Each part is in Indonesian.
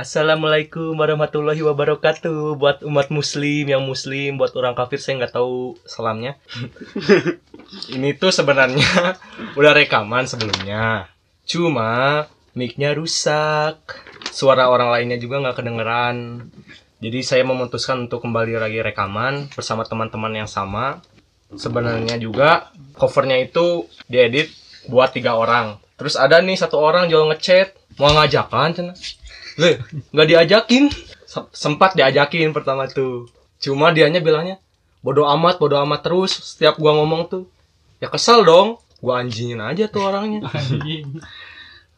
Assalamualaikum warahmatullahi wabarakatuh. Buat umat muslim yang muslim buat orang kafir saya nggak tahu salamnya. Ini tuh sebenarnya udah rekaman sebelumnya. Cuma micnya rusak. Suara orang lainnya juga nggak kedengeran. Jadi saya memutuskan untuk kembali lagi rekaman bersama teman-teman yang sama. Sebenarnya juga covernya itu diedit buat tiga orang. Terus ada nih satu orang jual ngechat. Mau ngajakan cina nggak diajakin. Se- Sempat diajakin pertama tuh. Cuma dianya bilangnya bodoh amat, bodoh amat terus. Setiap gua ngomong tuh, ya kesel dong. Gua anjingin aja tuh orangnya.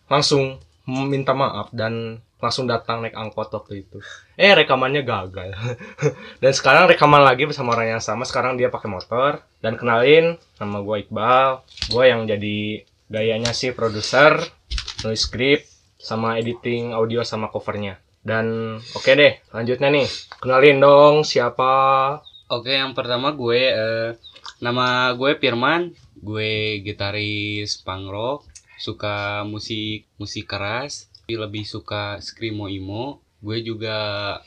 Langsung minta maaf dan langsung datang naik angkot waktu itu. Eh rekamannya gagal. dan sekarang rekaman lagi bersama orang yang sama. Sekarang dia pakai motor dan kenalin nama gua Iqbal. Gua yang jadi gayanya sih produser, nulis skrip, sama editing audio sama covernya. Dan oke deh, lanjutnya nih. Kenalin dong siapa? Oke, yang pertama gue eh, nama gue Firman, gue gitaris punk rock, suka musik musik keras, tapi lebih suka screamo emo. Gue juga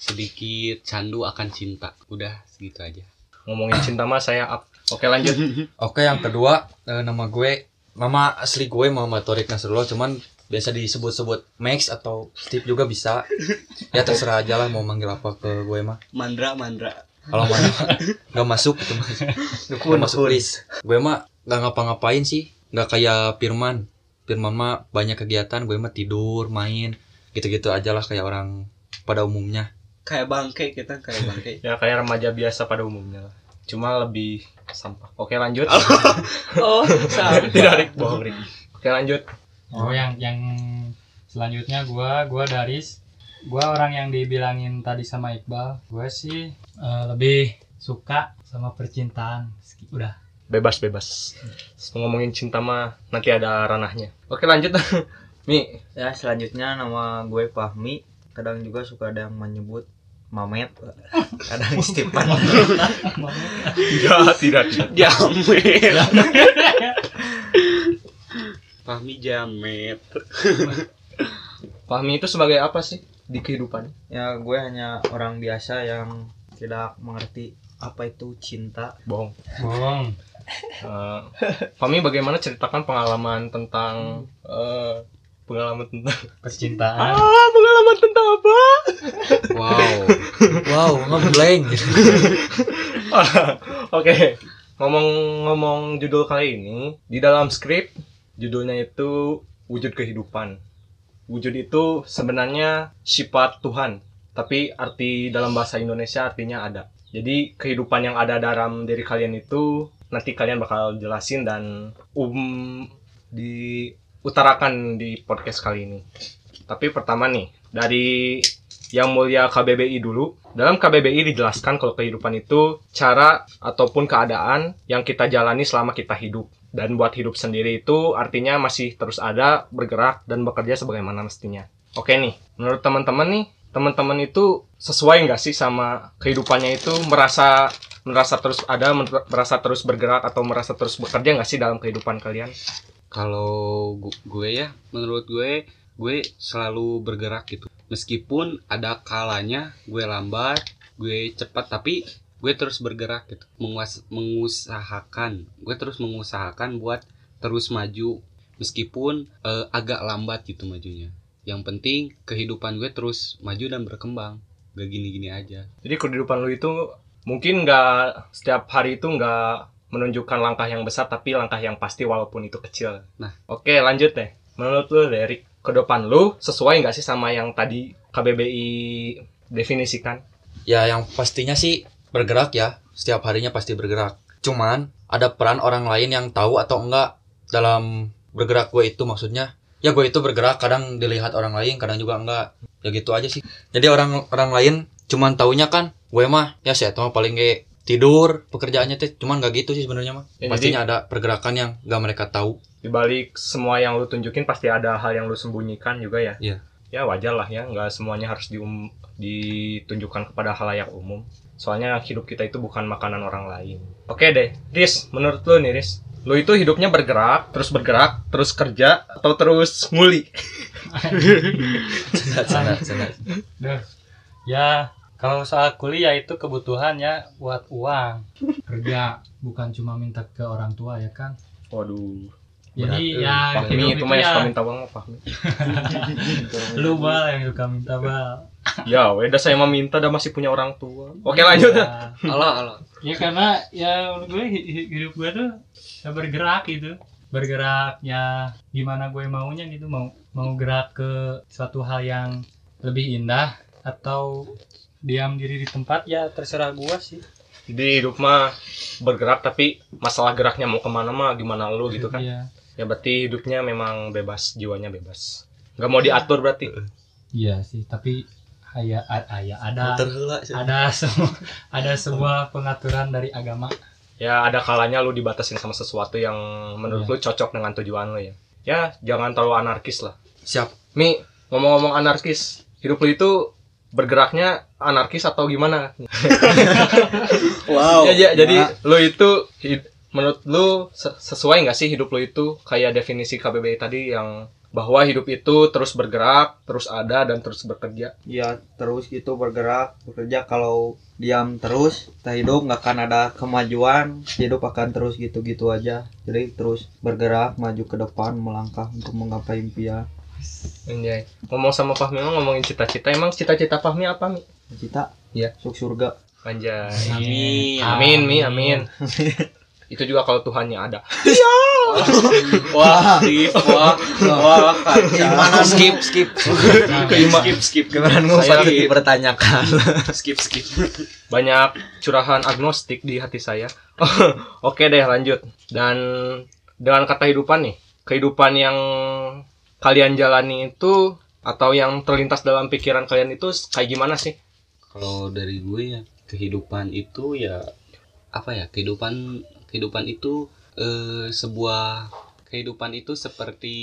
sedikit candu akan cinta. Udah segitu aja. Ngomongin cinta mah saya up. Oke lanjut. Oke, yang kedua eh, nama gue nama asli gue Muhammad Torik Nasrullah, cuman biasa disebut-sebut Max atau Steve juga bisa. Ya terserah aja lah mau manggil apa ke gue mah. Mandra, mandra. Kalau mana nggak masuk itu mah. Nggak masuk please. Gue mah nggak ngapa-ngapain sih, nggak kayak Firman. Firman mah banyak kegiatan, gue mah tidur, main, gitu-gitu aja lah kayak orang pada umumnya. Kayak bangke kita, kayak bangke. Ya kayak remaja biasa pada umumnya lah. Cuma lebih sampah. Oke lanjut. oh, Tidak Rik, bohong Rik. Oke lanjut. Oh, yang yang selanjutnya gua gua Daris. Gua orang yang dibilangin tadi sama Iqbal. Gua sih eh, lebih suka sama percintaan. Udah. Bebas bebas. Ngomongin cinta mah nanti ada ranahnya. Oke lanjut. Mi, Ya selanjutnya nama gue Fahmi Kadang juga suka ada yang menyebut Mamet Kadang Stepan tidak tidak tidak. Jamet. Fahmi Jamet. Fahmi itu sebagai apa sih di kehidupan? Ya gue hanya orang biasa yang tidak mengerti apa itu cinta Bohong. Bohong. Eh, Fahmi bagaimana ceritakan pengalaman tentang eh, pengalaman tentang Percintaan. ah pengalaman tentang apa? Wow. Wow, ngeblank. Oke ngomong-ngomong judul kali ini di dalam skrip judulnya itu wujud kehidupan. Wujud itu sebenarnya sifat Tuhan, tapi arti dalam bahasa Indonesia artinya ada. Jadi kehidupan yang ada dalam diri kalian itu nanti kalian bakal jelasin dan um diutarakan di podcast kali ini. Tapi pertama nih, dari yang mulia KBBI dulu. Dalam KBBI dijelaskan kalau kehidupan itu cara ataupun keadaan yang kita jalani selama kita hidup. Dan buat hidup sendiri itu artinya masih terus ada, bergerak, dan bekerja sebagaimana mestinya. Oke nih, menurut teman-teman nih, teman-teman itu sesuai nggak sih sama kehidupannya itu merasa merasa terus ada, mer- merasa terus bergerak atau merasa terus bekerja nggak sih dalam kehidupan kalian? Kalau gu- gue ya, menurut gue, gue selalu bergerak gitu. Meskipun ada kalanya gue lambat, gue cepat, tapi gue terus bergerak gitu. Menguas- mengusahakan, gue terus mengusahakan buat terus maju. Meskipun eh, agak lambat gitu majunya. Yang penting kehidupan gue terus maju dan berkembang. Gak gini-gini aja. Jadi kehidupan lu itu mungkin nggak setiap hari itu nggak menunjukkan langkah yang besar tapi langkah yang pasti walaupun itu kecil. Nah. oke lanjut deh. Menurut lu dari ke depan lu sesuai nggak sih sama yang tadi KBBI definisikan? Ya yang pastinya sih bergerak ya, setiap harinya pasti bergerak. Cuman ada peran orang lain yang tahu atau enggak dalam bergerak gue itu maksudnya. Ya gue itu bergerak kadang dilihat orang lain, kadang juga enggak. Ya gitu aja sih. Jadi orang orang lain cuman taunya kan gue mah ya saya mah paling kayak tidur pekerjaannya teh cuman gak gitu sih sebenarnya mah. Ya, Pastinya ada pergerakan yang gak mereka tahu. Di balik semua yang lu tunjukin pasti ada hal yang lu sembunyikan juga ya. Iya. Ya wajar lah ya, nggak semuanya harus dium- ditunjukkan kepada halayak umum. Soalnya hidup kita itu bukan makanan orang lain. Oke deh, Riz, menurut lu nih Riz, lu itu hidupnya bergerak, terus bergerak, terus kerja, atau terus nguli? Senat, senat, senat. Ya, kalau soal kuliah itu kebutuhan ya buat uang. Kerja bukan cuma minta ke orang tua ya kan. Waduh. Jadi ya Fahmi hidup itu itu mah yang ya suka minta uang mah Fahmi. lu bal yang suka minta bal. Ya, weda saya mah minta dah masih punya orang tua. Oke, lanjut. Ya, Allah Allah ya karena ya menurut gue hi- hi- hidup gue tuh ya bergerak gitu. Bergeraknya gimana gue maunya gitu mau mau gerak ke suatu hal yang lebih indah atau diam diri di tempat ya terserah gue sih. Jadi hidup mah bergerak tapi masalah geraknya mau ke mana mah gimana lu gitu kan. Iya. Ya berarti hidupnya memang bebas, jiwanya bebas. Nggak mau diatur berarti. Iya sih, tapi aya aya ada ada semua ada sebuah pengaturan dari agama. Ya ada kalanya lu dibatasin sama sesuatu yang menurut Iya. lu cocok dengan tujuan lu ya. Ya jangan terlalu anarkis lah. Siap. Mi, ngomong-ngomong anarkis, hidup lu itu bergeraknya anarkis atau gimana? Wow. Ya, ya, jadi lu itu hid- menurut lu se- sesuai nggak sih hidup lu itu kayak definisi KBBI tadi yang bahwa hidup itu terus bergerak, terus ada dan terus bekerja. ya terus gitu bergerak bekerja kalau diam terus kita hidup nggak akan ada kemajuan hidup akan terus gitu-gitu aja jadi terus bergerak maju ke depan melangkah untuk menggapai impian Anjay. Ngomong sama Fahmi ngomongin cita-cita. Emang cita-cita Fahmi apa, Mi? cita Iya. masuk surga Anjay. Amin. Amin, Mi, amin. itu juga kalau Tuhannya ada. wah skip wah wah kacau skip, skip. Kelima. skip skip gimana Saya- ngumpat dipertanyakan skip skip Banyak curahan agnostik di hati saya. Oke deh, lanjut. Dan dengan kata kehidupan nih, kehidupan yang kalian jalani itu atau yang terlintas dalam pikiran kalian itu kayak gimana sih? kalau dari gue ya kehidupan itu ya apa ya kehidupan kehidupan itu eh, sebuah kehidupan itu seperti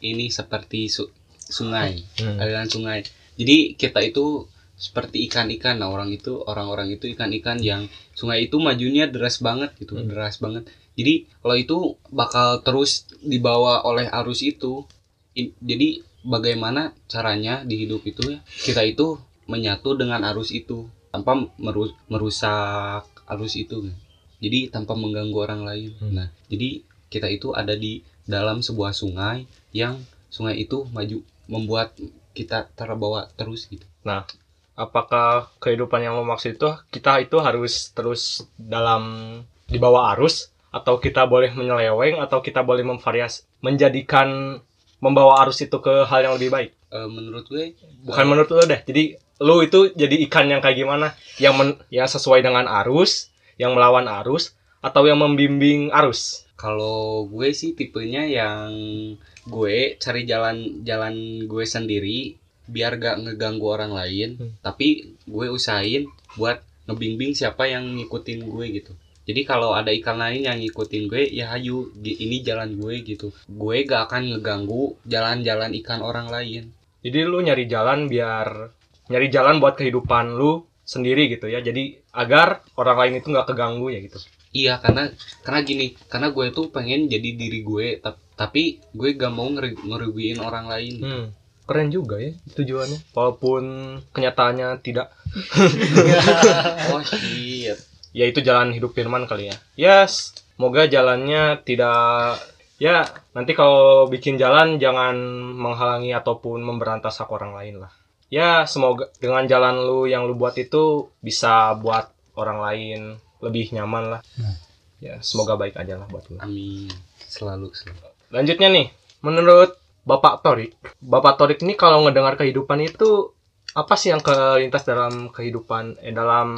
ini seperti su- sungai aliran sungai jadi kita itu seperti ikan-ikan nah orang itu orang-orang itu ikan-ikan yang sungai itu majunya deras banget gitu Hmm. deras banget jadi kalau itu bakal terus dibawa oleh arus itu jadi bagaimana caranya di hidup itu ya? Kita itu menyatu dengan arus itu tanpa meru- merusak arus itu. Jadi tanpa mengganggu orang lain. Hmm. nah jadi kita itu ada di dalam sebuah sungai yang sungai itu maju membuat kita terbawa terus gitu. Apakah kehidupan yang lo maksud itu kita itu harus terus dalam di bawah arus? Atau kita boleh menyeleweng atau kita boleh memvarias menjadikan membawa arus itu ke hal yang lebih baik? Eh, menurut gue bukan menurut lo deh. Jadi lo itu jadi ikan yang kayak gimana? Yang men, yang sesuai dengan arus yang melawan arus atau yang membimbing arus? Kalau gue sih tipenya yang gue cari jalan jalan gue sendiri biar gak ngeganggu orang lain Hmm. tapi gue usahain buat ngebimbing siapa yang ngikutin gue gitu jadi kalau ada ikan lain yang ngikutin gue ya hayu ini jalan gue gitu. Gue gak akan ngeganggu jalan-jalan ikan orang lain. Jadi lu nyari jalan biar nyari jalan buat kehidupan lu sendiri gitu ya. Jadi agar orang lain itu nggak keganggu ya gitu. Iya karena karena gini karena gue tuh pengen jadi diri gue tap- tapi gue gak mau ngerugiin orang lain. Hmm, keren juga ya tujuannya. Walaupun kenyataannya tidak. oh shit Ya itu jalan hidup Firman kali ya. Yes, semoga jalannya tidak ya nanti kalau bikin jalan jangan menghalangi ataupun memberantas hak orang lain lah. Ya semoga dengan jalan lu yang lu buat itu bisa buat orang lain lebih nyaman lah. Nah. Ya semoga baik aja lah buat lu. amin selalu selalu Lanjutnya nih, menurut Bapak Torik, Bapak Torik ini kalau ngedengar kehidupan itu apa sih yang kelintas dalam kehidupan eh dalam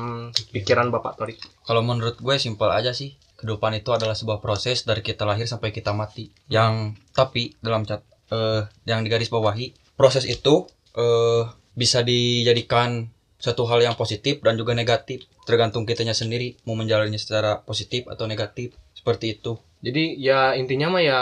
pikiran Bapak Torik? Kalau menurut gue simpel aja sih. Kehidupan itu adalah sebuah proses dari kita lahir sampai kita mati. Yang tapi dalam cat eh yang digaris bawahi, proses itu eh bisa dijadikan satu hal yang positif dan juga negatif. Tergantung kitanya sendiri mau menjalannya secara positif atau negatif. Seperti itu. Jadi ya intinya mah ya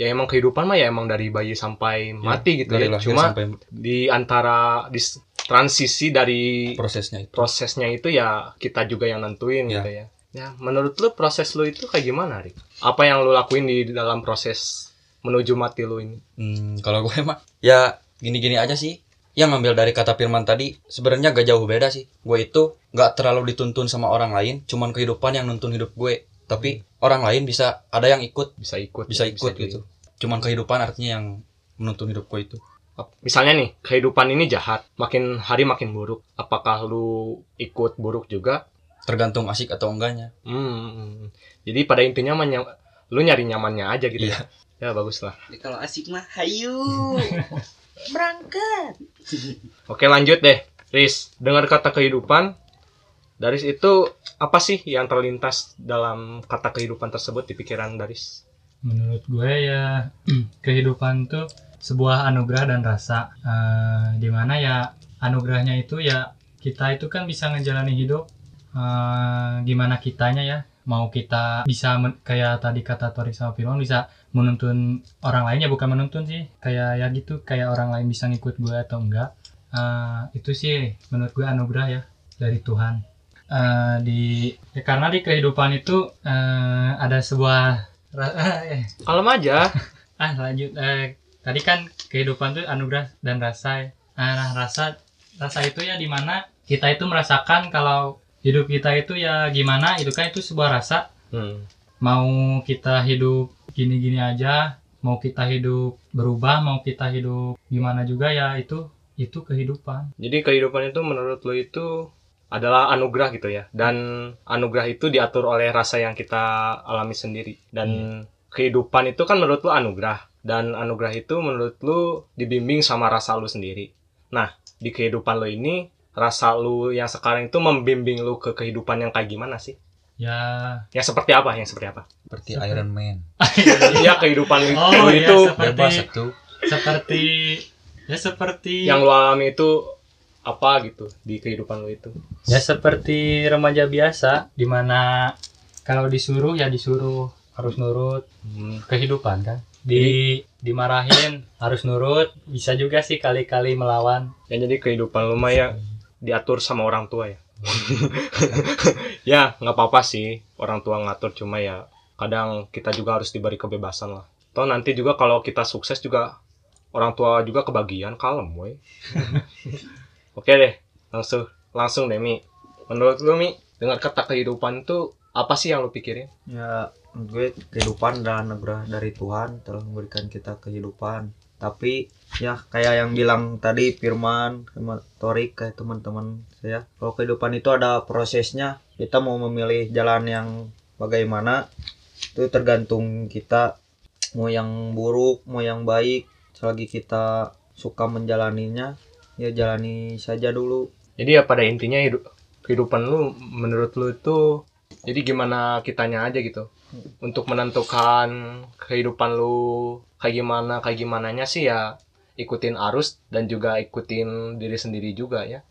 ya emang kehidupan mah ya emang dari bayi sampai mati gitu ya. lahir Cuma sampai di antara di transisi dari prosesnya itu. prosesnya itu ya kita juga yang nentuin Ya. gitu ya. Ya, menurut lu proses lu itu kayak gimana, Rik? Apa yang lu lakuin di dalam proses menuju mati lu ini Hmm, kalau gue mah ya gini-gini aja sih. Yang ngambil dari kata Firman tadi sebenarnya gak jauh beda sih. Gue itu gak terlalu dituntun sama orang lain, cuman kehidupan yang nuntun hidup gue. Tapi orang lain bisa ada yang ikut, bisa ikut bisa ikut di- gitu. Cuman kehidupan artinya yang menuntun hidup gue itu. misalnya nih kehidupan ini jahat makin hari makin buruk apakah lu ikut buruk juga Tergantung asik atau enggaknya. Hmm, jadi pada intinya mah ny- lu nyari nyamannya aja gitu ya. Ya bagus lah. Jadi kalau asik mah hayu berangkat Oke lanjut deh, Riz. Dengar kata kehidupan, Daris itu apa sih yang terlintas dalam kata kehidupan tersebut di pikiran Daris? menurut gue ya kehidupan tuh sebuah anugerah dan rasa. Eh, di mana ya anugerahnya itu ya kita itu kan bisa ngejalanin hidup. Eh, gimana kitanya ya mau kita bisa men- kayak tadi kata Torik sama Firman bisa menuntun orang lainnya bukan menuntun sih. Kayak ya gitu kayak orang lain bisa ngikut gue atau enggak. Eh, itu sih menurut gue anugerah ya dari Tuhan Eh, di ya karena di kehidupan itu eh, ada sebuah eh, Kalem aja. ah lanjut eh, tadi kan kehidupan tuh anugerah dan rasa ya. Ah, nah rasa rasa itu ya di mana kita itu merasakan kalau hidup kita itu ya gimana itu kan itu sebuah rasa Hmm. mau kita hidup gini-gini aja mau kita hidup berubah mau kita hidup gimana juga ya itu itu kehidupan Jadi kehidupan itu menurut lu itu adalah anugerah gitu ya. Dan anugerah itu diatur oleh rasa yang kita alami sendiri. Dan kehidupan itu kan menurut lu anugerah. Dan anugerah itu menurut lu dibimbing sama rasa lu sendiri. Nah, di kehidupan lu ini rasa lu yang sekarang itu membimbing lu ke kehidupan yang kayak gimana sih? ya Yang seperti apa? Yang seperti apa? Seperti Iron Man. ya kehidupan lu Oh, lu iya, itu seperti- Bebas satu. seperti ya seperti yang lu alami itu apa gitu di kehidupan lu itu. Ya seperti remaja biasa, di mana kalau disuruh ya disuruh harus nurut Hmm. kehidupan kan. Di dimarahin harus nurut, bisa juga sih kali-kali melawan. Ya jadi kehidupan lu mah ya diatur sama orang tua ya. ya nggak apa-apa sih orang tua ngatur cuma ya kadang kita juga harus diberi kebebasan lah. Toh nanti juga kalau kita sukses juga orang tua juga kebagian kalem woi. Oke deh langsung langsung deh Mi. Menurut lu Mi dengar kata kehidupan itu apa sih yang lu pikirin? ya gue kehidupan dan anugerah dari Tuhan telah memberikan kita kehidupan tapi ya kayak yang bilang tadi Firman sama Torik kayak teman-teman saya kalau kehidupan itu ada prosesnya kita mau memilih jalan yang bagaimana itu tergantung kita mau yang buruk mau yang baik selagi kita suka menjalaninya ya jalani saja dulu. Jadi ya pada intinya hidup kehidupan lu menurut lu itu jadi gimana kitanya aja gitu. Untuk menentukan kehidupan lu kayak gimana kayak gimananya sih ya ikutin arus dan juga ikutin diri sendiri juga ya.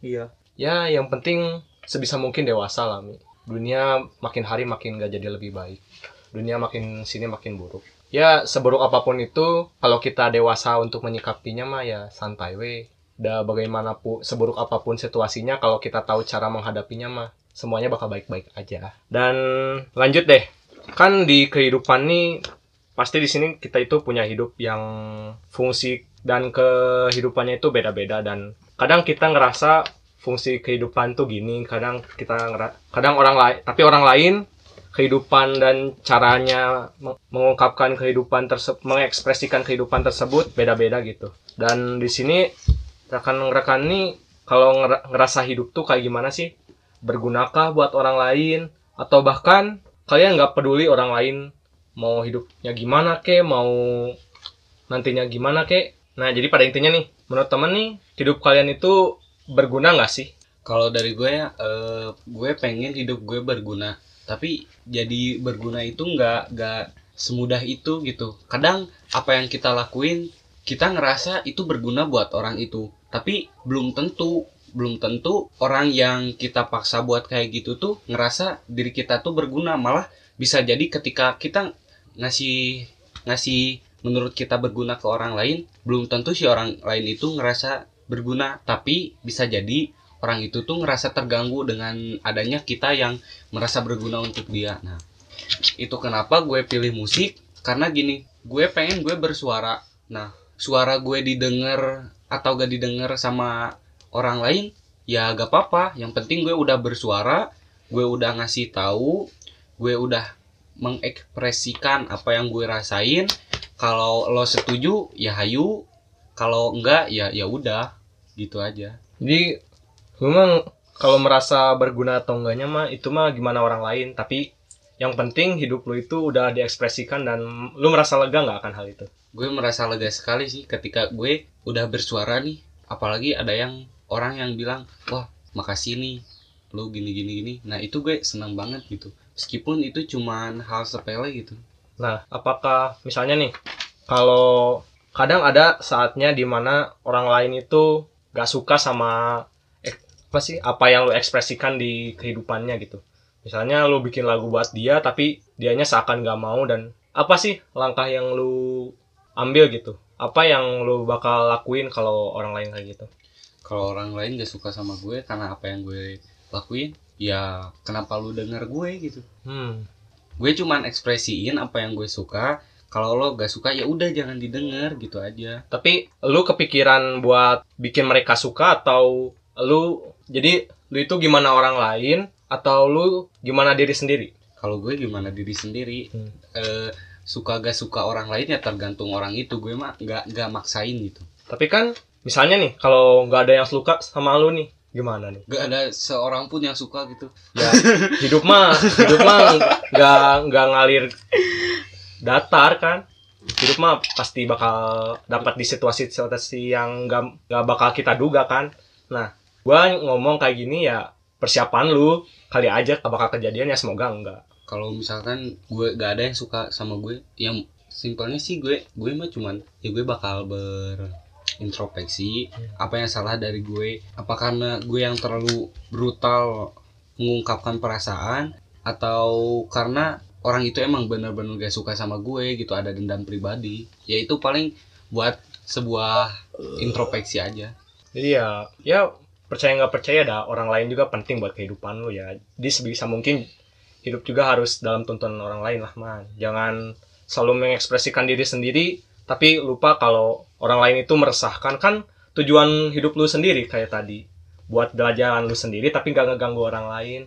Iya. ya yang penting sebisa mungkin dewasa lah Mi. dunia makin hari makin gak jadi lebih baik. Dunia makin sini makin buruk. Ya seburuk apa pun itu kalau kita dewasa untuk menyikapinya mah ya santai we udah bagaimanapun seburuk apa pun situasinya kalau kita tahu cara menghadapinya mah semuanya bakal baik-baik aja. Dan lanjut deh. Kan di kehidupan nih pasti di sini kita itu punya hidup yang fungsi dan kehidupannya itu beda-beda. Dan kadang kita ngerasa fungsi kehidupan tuh gini kadang kita kadang orang lain tapi orang lain kehidupan dan caranya meng- mengungkapkan kehidupan tersebut mengekspresikan kehidupan tersebut beda-beda gitu. Dan di sini rekan-rekan nih kalau ngera- ngerasa hidup tuh kayak gimana sih? Bergunakah buat orang lain? Atau bahkan kalian nggak peduli orang lain mau hidupnya gimana ke mau nantinya gimana ke? Nah jadi pada intinya nih menurut temen nih hidup kalian itu berguna nggak sih? Kalau dari gue ya eh, gue pengen hidup gue berguna. Tapi jadi berguna itu nggak nggak semudah itu gitu. Kadang apa yang kita lakuin kita ngerasa itu berguna buat orang itu. Tapi belum tentu belum tentu orang yang kita paksa buat kayak gitu tuh ngerasa diri kita tuh berguna. Malah bisa jadi ketika kita ngasih ngasih menurut kita berguna ke orang lain belum tentu si orang lain itu ngerasa berguna. Tapi bisa jadi orang itu tuh ngerasa terganggu dengan adanya kita yang merasa berguna untuk dia. Nah, itu kenapa gue pilih musik. Karena gini, gue pengen gue bersuara. Nah suara gue didengar atau gak didengar sama orang lain ya gak apa-apa. Yang penting gue udah bersuara gue udah ngasih tahu gue udah mengekspresikan apa yang gue rasain. Kalau lo setuju ya hayu. Kalau enggak ya ya udah gitu aja. Jadi mah kalau merasa berguna atau enggaknya mah itu mah gimana orang lain, tapi yang penting hidup lu itu udah diekspresikan dan lu merasa lega nggak akan hal itu. gue merasa lega sekali sih ketika gue udah bersuara nih apalagi ada yang orang yang bilang wah makasih nih lu gini gini gini nah itu gue senang banget gitu meskipun itu cuman hal sepele gitu Nah, apakah misalnya nih kalau kadang ada saatnya di mana orang lain itu gak suka sama eh, apa sih apa yang lu ekspresikan di kehidupannya gitu. Misalnya lu bikin lagu buat dia tapi dianya seakan gak mau dan apa sih langkah yang lu ambil gitu? Apa yang lu bakal lakuin kalau orang lain kayak gitu? kalau orang lain gak suka sama gue karena apa yang gue lakuin ya kenapa lu denger gue gitu Hmm. gue cuman ekspresiin apa yang gue suka kalau lo gak suka ya udah jangan didengar gitu aja Tapi lu kepikiran buat bikin mereka suka atau lu jadi lu itu gimana orang lain atau lu gimana diri sendiri? kalau gue gimana diri sendiri Hmm. eh, suka gak suka orang lain ya tergantung orang itu gue mah gak gak maksain gitu Tapi kan misalnya nih kalau nggak ada yang suka sama lu nih gimana nih? gak ada seorang pun yang suka gitu Ya hidup mah hidup mah nggak nggak ngalir datar kan. Hidup mah pasti bakal dapat di situasi-situasi yang nggak nggak bakal kita duga kan. Nah, gua ngomong kayak gini ya persiapan lu kali aja bakal kejadian ya semoga enggak. kalau misalkan gue gak ada yang suka sama gue yang simpelnya sih gue gue mah cuman ya gue bakal berintrospeksi apa yang salah dari gue. Apa karena gue yang terlalu brutal mengungkapkan perasaan atau karena orang itu emang bener-bener gak suka sama gue gitu ada dendam pribadi. Ya itu paling buat sebuah introspeksi aja. Jadi ya ya percaya nggak percaya dah orang lain juga penting buat kehidupan lu ya. Jadi sebisa mungkin hidup juga harus dalam tuntunan orang lain lah man. Jangan selalu mengekspresikan diri sendiri tapi lupa kalau orang lain itu meresahkan. Kan tujuan hidup lu sendiri kayak tadi. Buat jalan lu sendiri tapi nggak ngeganggu orang lain.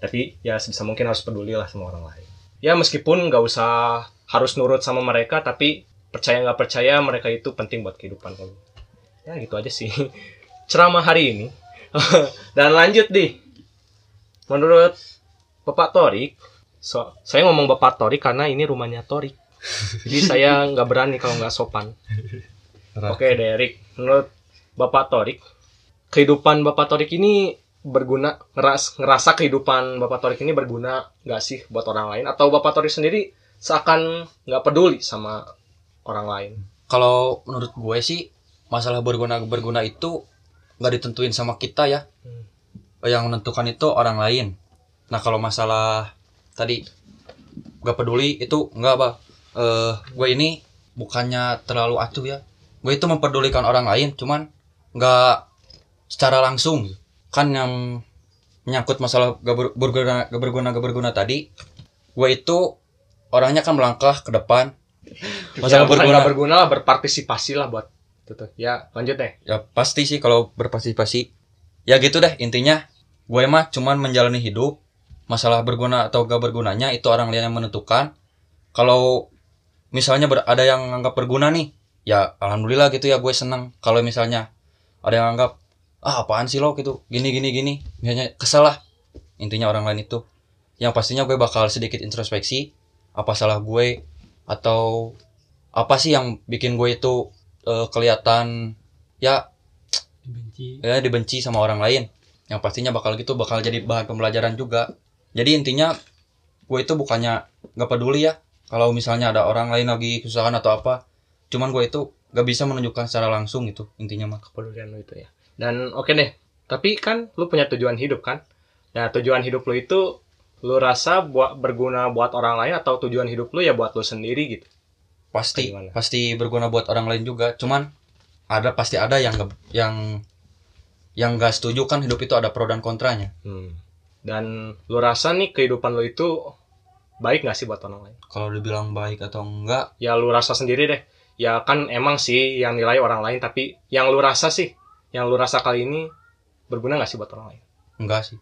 Tapi ya sebisa mungkin harus peduli lah sama orang lain. Ya meskipun nggak usah harus nurut sama mereka tapi percaya nggak percaya mereka itu penting buat kehidupan lu. Ya gitu aja sih ceramah hari ini. Dan lanjut di menurut Bapak Torik so, saya ngomong Bapak Torik karena ini rumahnya Torik. Jadi saya nggak berani kalau nggak sopan. Oke Derek menurut Bapak Torik kehidupan Bapak Torik ini berguna ngeras, ngerasa kehidupan Bapak Torik ini berguna nggak sih buat orang lain? Atau Bapak Torik sendiri seakan nggak peduli sama orang lain? Kalau menurut gue sih masalah berguna berguna itu nggak ditentuin sama kita ya. Hmm. Yang menentukan itu orang lain. Nah kalau masalah tadi nggak peduli itu nggak apa. Eh gue ini bukannya terlalu acuh ya. Gue itu memperdulikan orang lain, cuman nggak secara langsung. Kan yang menyangkut masalah gak ber- berguna gak berguna gak berguna tadi, gue itu orangnya kan melangkah ke depan. masalah Masalah ya, berguna berguna lah berpartisipasi lah buat tuh. Ya lanjut deh. Ya pasti sih kalau berpartisipasi. Ya gitu deh intinya. Gue mah cuman menjalani hidup masalah berguna atau gak bergunanya itu orang lain yang menentukan. Kalau misalnya ada yang anggap berguna nih ya alhamdulillah gitu ya gue seneng. Kalau misalnya ada yang anggap ah apaan sih lo? gitu. Gini gini gini. Misalnya kesel lah. Intinya orang lain itu. Yang pastinya gue bakal sedikit introspeksi apa salah gue atau apa sih yang bikin gue itu eh, kelihatan ya dibenci. ya dibenci sama orang lain. Yang pastinya bakal gitu bakal jadi bahan pembelajaran juga. Jadi intinya gue itu bukannya nggak peduli ya kalau misalnya ada orang lain lagi kesusahan atau apa. Cuman gue itu gak bisa menunjukkan secara langsung gitu intinya mah. Kepedulian lu itu ya. Dan oke deh tapi kan lu punya tujuan hidup kan? Nah tujuan hidup lu itu lu rasa buat berguna buat orang lain atau tujuan hidup lu ya buat lu sendiri gitu pasti pasti berguna buat orang lain juga. Cuman ada pasti ada yang yang yang gak setuju kan hidup itu ada pro dan kontranya. Hmm. dan lu rasa nih kehidupan lu itu baik nggak sih buat orang lain? Kalau dibilang baik atau enggak, ya lu rasa sendiri deh. Ya kan emang sih yang nilai orang lain tapi yang lu rasa sih yang lu rasa kali ini berguna nggak sih buat orang lain? Enggak sih.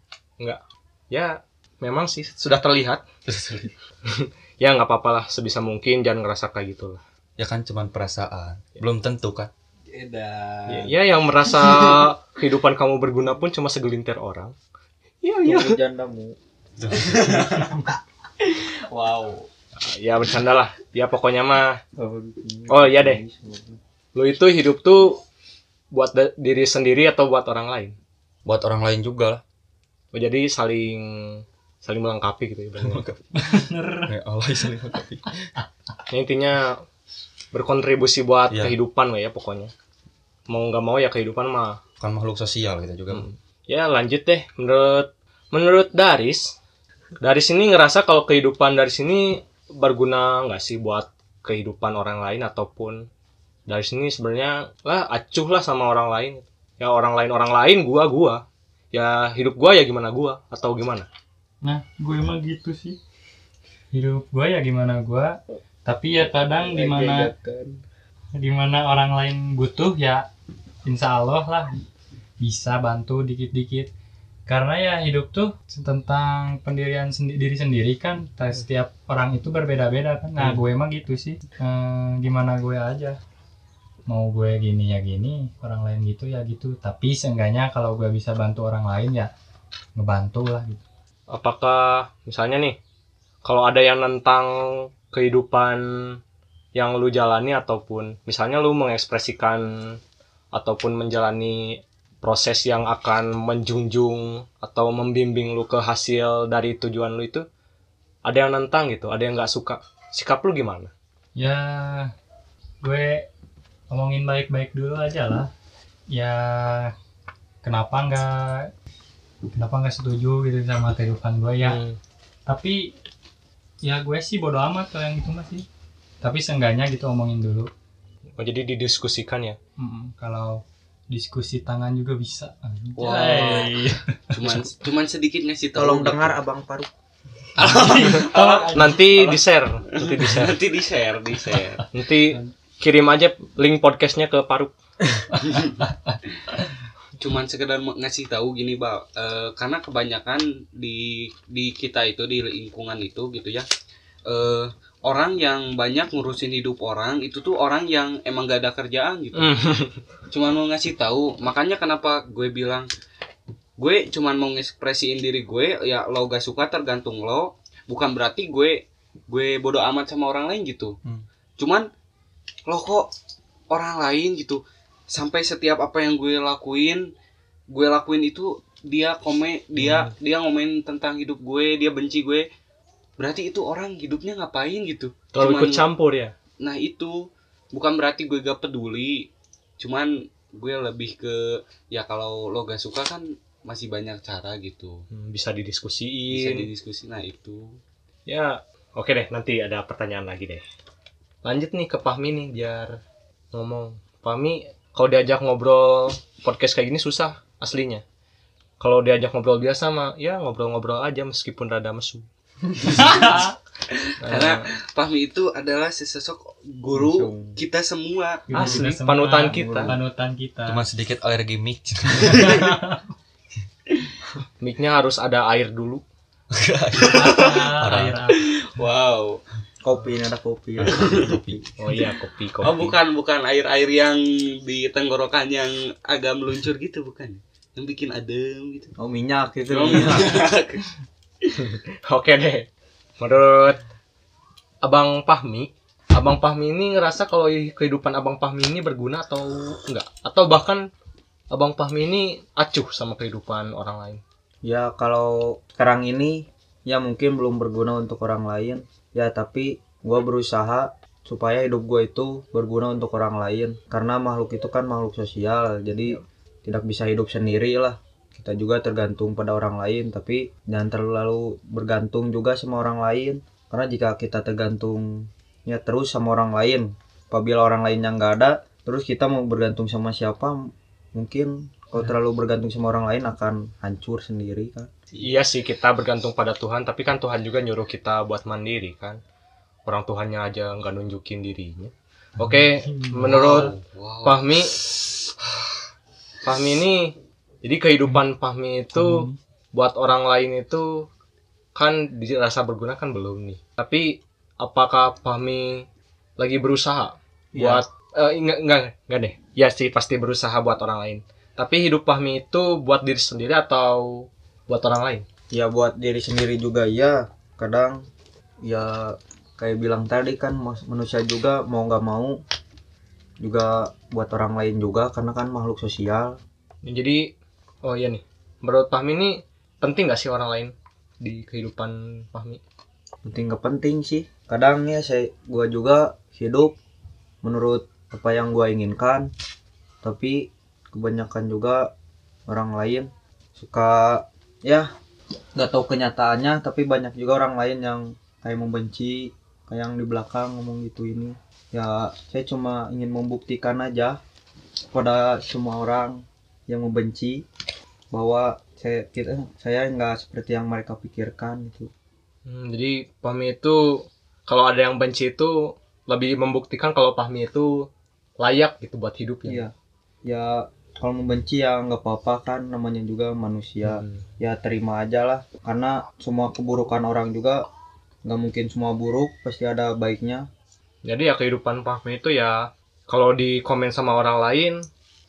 ya memang sih sudah terlihat ya nggak apa-apa lah sebisa mungkin jangan ngerasa kayak gitu lah ya kan cuman perasaan. Belum tentu kan. ya, ya yang merasa kehidupan kamu berguna pun cuma segelintir orang. Ya ya. Tunggu jandamu. Wow. Ya bercanda lah. Ya pokoknya mah. Oh, iya deh. lu itu hidup tuh buat diri sendiri atau buat orang lain? Buat orang lain juga lah. oh, jadi saling saling melengkapi gitu ya berarti. Ya Allah saling melengkapi. Ya, intinya berkontribusi buat Iya. kehidupan lah ya pokoknya mau nggak mau ya kehidupan mah Kan makhluk sosial kita juga. Hmm. ya lanjut deh menurut menurut Daris Daris ini ngerasa kalau kehidupan dari sini berguna nggak sih buat kehidupan orang lain ataupun dari sini sebenarnya lah acuh lah sama orang lain ya orang lain orang lain gua gua ya hidup gua ya gimana gua atau gimana nah gue emang gitu sih. Hidup gue ya gimana gue tapi ya kadang di mana di mana orang lain butuh ya insya Allah lah bisa bantu dikit-dikit. Karena ya hidup tuh tentang pendirian sendi- diri sendiri kan Ta- setiap orang itu berbeda-beda kan. Nah Hmm. gue emang gitu sih. Eh, gimana gue aja. Mau gue gini ya gini orang lain gitu ya gitu. Tapi seenggaknya kalau gue bisa bantu orang lain ya ngebantu lah gitu apakah misalnya nih kalau ada yang tentang kehidupan yang lu jalani ataupun misalnya lu mengekspresikan ataupun menjalani proses yang akan menjunjung atau membimbing lu ke hasil dari tujuan lu itu ada yang nentang gitu ada yang nggak suka sikap lu gimana? Ya gue ngomongin baik-baik dulu aja lah. Ya kenapa nggak kenapa nggak setuju gitu sama kehidupan gue ya Hmm. tapi ya gue sih bodo amat kalau yang itu masih tapi seenggaknya gitu omongin dulu. Oh, jadi didiskusikan ya? Mm-mm, kalau diskusi tangan juga bisa. Wow. Cuman cuman sedikit ngasih tolong gitu. dengar abang Faruk. Nanti di share nanti di share nanti di share di share nanti kirim aja link podcastnya ke Paruk cuman sekedar ngasih tahu gini bang karena kebanyakan di di kita itu di lingkungan itu gitu ya eh orang yang banyak ngurusin hidup orang itu tuh orang yang emang gak ada kerjaan gitu Hmm. cuman mau ngasih tahu makanya kenapa gue bilang gue cuman mau ngekspresiin diri gue ya lo gak suka tergantung lo bukan berarti gue gue bodoh amat sama orang lain gitu Hmm. cuman lo kok orang lain gitu sampai setiap apa yang gue lakuin gue lakuin itu dia komen dia dia ngomen tentang hidup gue dia benci gue. Berarti itu orang hidupnya ngapain gitu? Terlalu ikut campur ya? Nah itu. Bukan berarti gue gak peduli, cuman gue lebih ke ya kalau lo gak suka kan masih banyak cara gitu. Hmm, bisa Bisa didiskusiin didiskusi. Nah itu. Ya oke deh nanti ada pertanyaan lagi deh. Lanjut nih ke Fahmi nih biar ngomong. Fahmi kalau diajak ngobrol podcast kayak gini susah aslinya kalau diajak ngobrol biasa mah ya ngobrol-ngobrol aja meskipun rada mesu karena Fahmi itu adalah sesosok guru kita semua. Guru Asli, kita semua, panutan kita. panutan kita Cuma sedikit alergi mic. mic-nya harus ada air dulu air apa. Wow. Kopi ini ada kopi. Oh iya kopi kopi. Oh bukan bukan air-air yang di tenggorokan yang agak meluncur gitu bukan? Yang bikin adem gitu. oh minyak itu Oh, minyak. oke deh. Menurut Abang Fahmi Abang Fahmi ini ngerasa kalau kehidupan Abang Fahmi ini berguna atau enggak? Atau bahkan Abang Fahmi ini acuh sama kehidupan orang lain? Ya kalau sekarang ini ya mungkin belum berguna untuk orang lain ya tapi gua berusaha supaya hidup gue itu berguna untuk orang lain. Karena makhluk itu kan makhluk sosial jadi tidak bisa hidup sendiri lah. Kita juga tergantung pada orang lain tapi jangan terlalu bergantung juga sama orang lain. Karena jika kita tergantungnya terus sama orang lain apabila orang lain yang nggak ada terus kita mau bergantung sama siapa mungkin kalau terlalu bergantung sama orang lain akan hancur sendiri kan Iya sih kita bergantung pada Tuhan, tapi kan Tuhan juga nyuruh kita buat mandiri kan. Orang Tuhannya aja nggak nunjukin dirinya. Oke, menurut wow. Fahmi, Fahmi ini, jadi kehidupan Fahmi itu buat orang lain itu kan dirasa berguna kan belum nih. Tapi apakah Fahmi lagi berusaha Iya. buat eh, enggak, enggak enggak deh. Ya sih pasti berusaha buat orang lain. Tapi hidup Fahmi itu buat diri sendiri atau buat orang lain? ya buat diri sendiri juga ya kadang ya kayak bilang tadi kan manusia juga mau nggak mau juga buat orang lain juga karena kan makhluk sosial Jadi oh iya nih. Menurut Fahmi ini penting gak sih orang lain di kehidupan Fahmi? penting nggak penting sih kadang ya saya gua juga hidup menurut apa yang gua inginkan tapi kebanyakan juga orang lain suka ya nggak tahu kenyataannya tapi banyak juga orang lain yang kayak membenci kayak yang di belakang ngomong gitu ini ya saya cuma ingin membuktikan aja pada semua orang yang membenci bahwa saya kita saya nggak seperti yang mereka pikirkan gitu Hmm, jadi Fahmi itu kalau ada yang benci itu lebih membuktikan kalau Fahmi itu layak gitu buat hidup ya. Iya. Ya kalau membenci ya nggak apa-apa kan namanya juga manusia. Hmm. Ya terima aja lah. Karena semua keburukan orang juga nggak mungkin semua buruk, pasti ada baiknya. Jadi ya kehidupan Fahmi itu ya kalau di komen sama orang lain,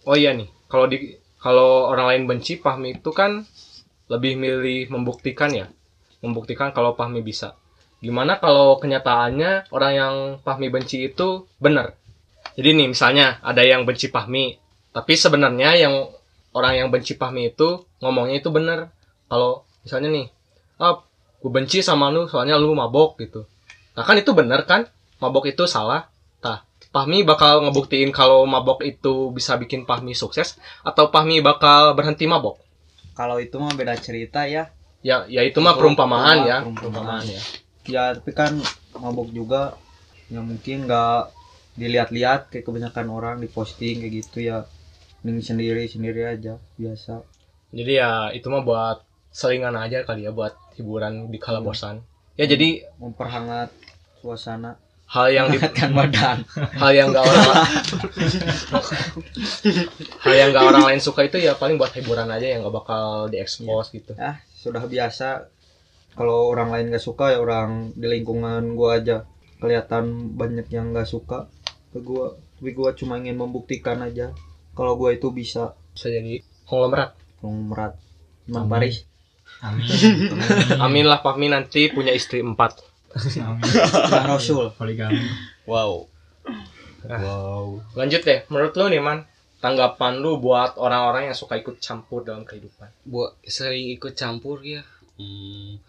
oh iya nih, kalau di kalau orang lain benci Fahmi itu kan lebih milih membuktikan ya. Membuktikan kalau Fahmi bisa. Gimana kalau kenyataannya orang yang Fahmi benci itu benar? Jadi nih misalnya ada yang benci Fahmi, tapi sebenarnya yang orang yang benci Fahmi itu ngomongnya itu benar. Kalau misalnya nih, ah, gue benci sama lu soalnya lu mabok gitu. Nah kan itu benar kan? Mabok itu salah. Nah, Fahmi bakal ngebuktiin kalau mabok itu bisa bikin Fahmi sukses atau Fahmi bakal berhenti mabok? Kalau itu mah beda cerita ya. Ya, ya itu mah Itu perumpamaan ya, perumpamaan. perumpamaan ya. Ya tapi kan mabok juga yang mungkin nggak dilihat-lihat kayak kebanyakan orang diposting kayak gitu ya. Mending sendiri-sendiri aja biasa. Jadi ya itu mah buat selingan aja kali ya buat hiburan di kala bosan. Ya jadi Memperhangat suasana. hal yang di, Hangatkan badan. hal yang gak orang hal yang gak orang lain suka itu ya paling buat hiburan aja yang gak bakal diekspos gitu. ah sudah biasa kalau orang lain gak suka ya orang di lingkungan gua aja kelihatan banyak yang gak suka ke gua tapi gua cuma ingin membuktikan aja kalau gua itu bisa Bisa jadi konglomerat. konglomerat Imam Amin. Paris Amin. Amin lah Fahmi nanti punya istri empat. Amin. Rasul Poligami. wow Wow. Lanjut deh, menurut lu nih man, tanggapan lu buat orang-orang yang suka ikut campur dalam kehidupan? buat sering ikut campur ya hmm,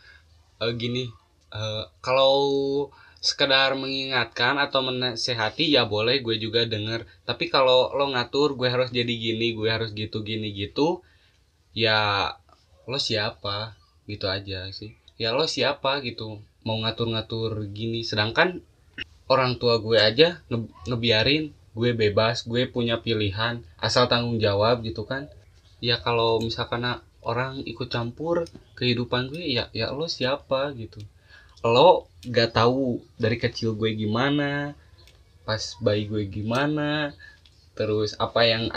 eh, gini eh, kalau sekedar mengingatkan atau menasehati ya boleh gue juga denger. Tapi kalau lo ngatur gue harus jadi gini gue harus gitu gini gitu ya lo siapa? Gitu aja sih. Ya lo siapa gitu mau ngatur-ngatur gini. Sedangkan orang tua gue aja nge- ngebiarin gue bebas gue punya pilihan asal tanggung jawab gitu kan. Ya kalau misalkan orang ikut campur kehidupan gue ya ya lo siapa gitu lo gak tahu dari kecil gue gimana pas bayi gue gimana terus apa yang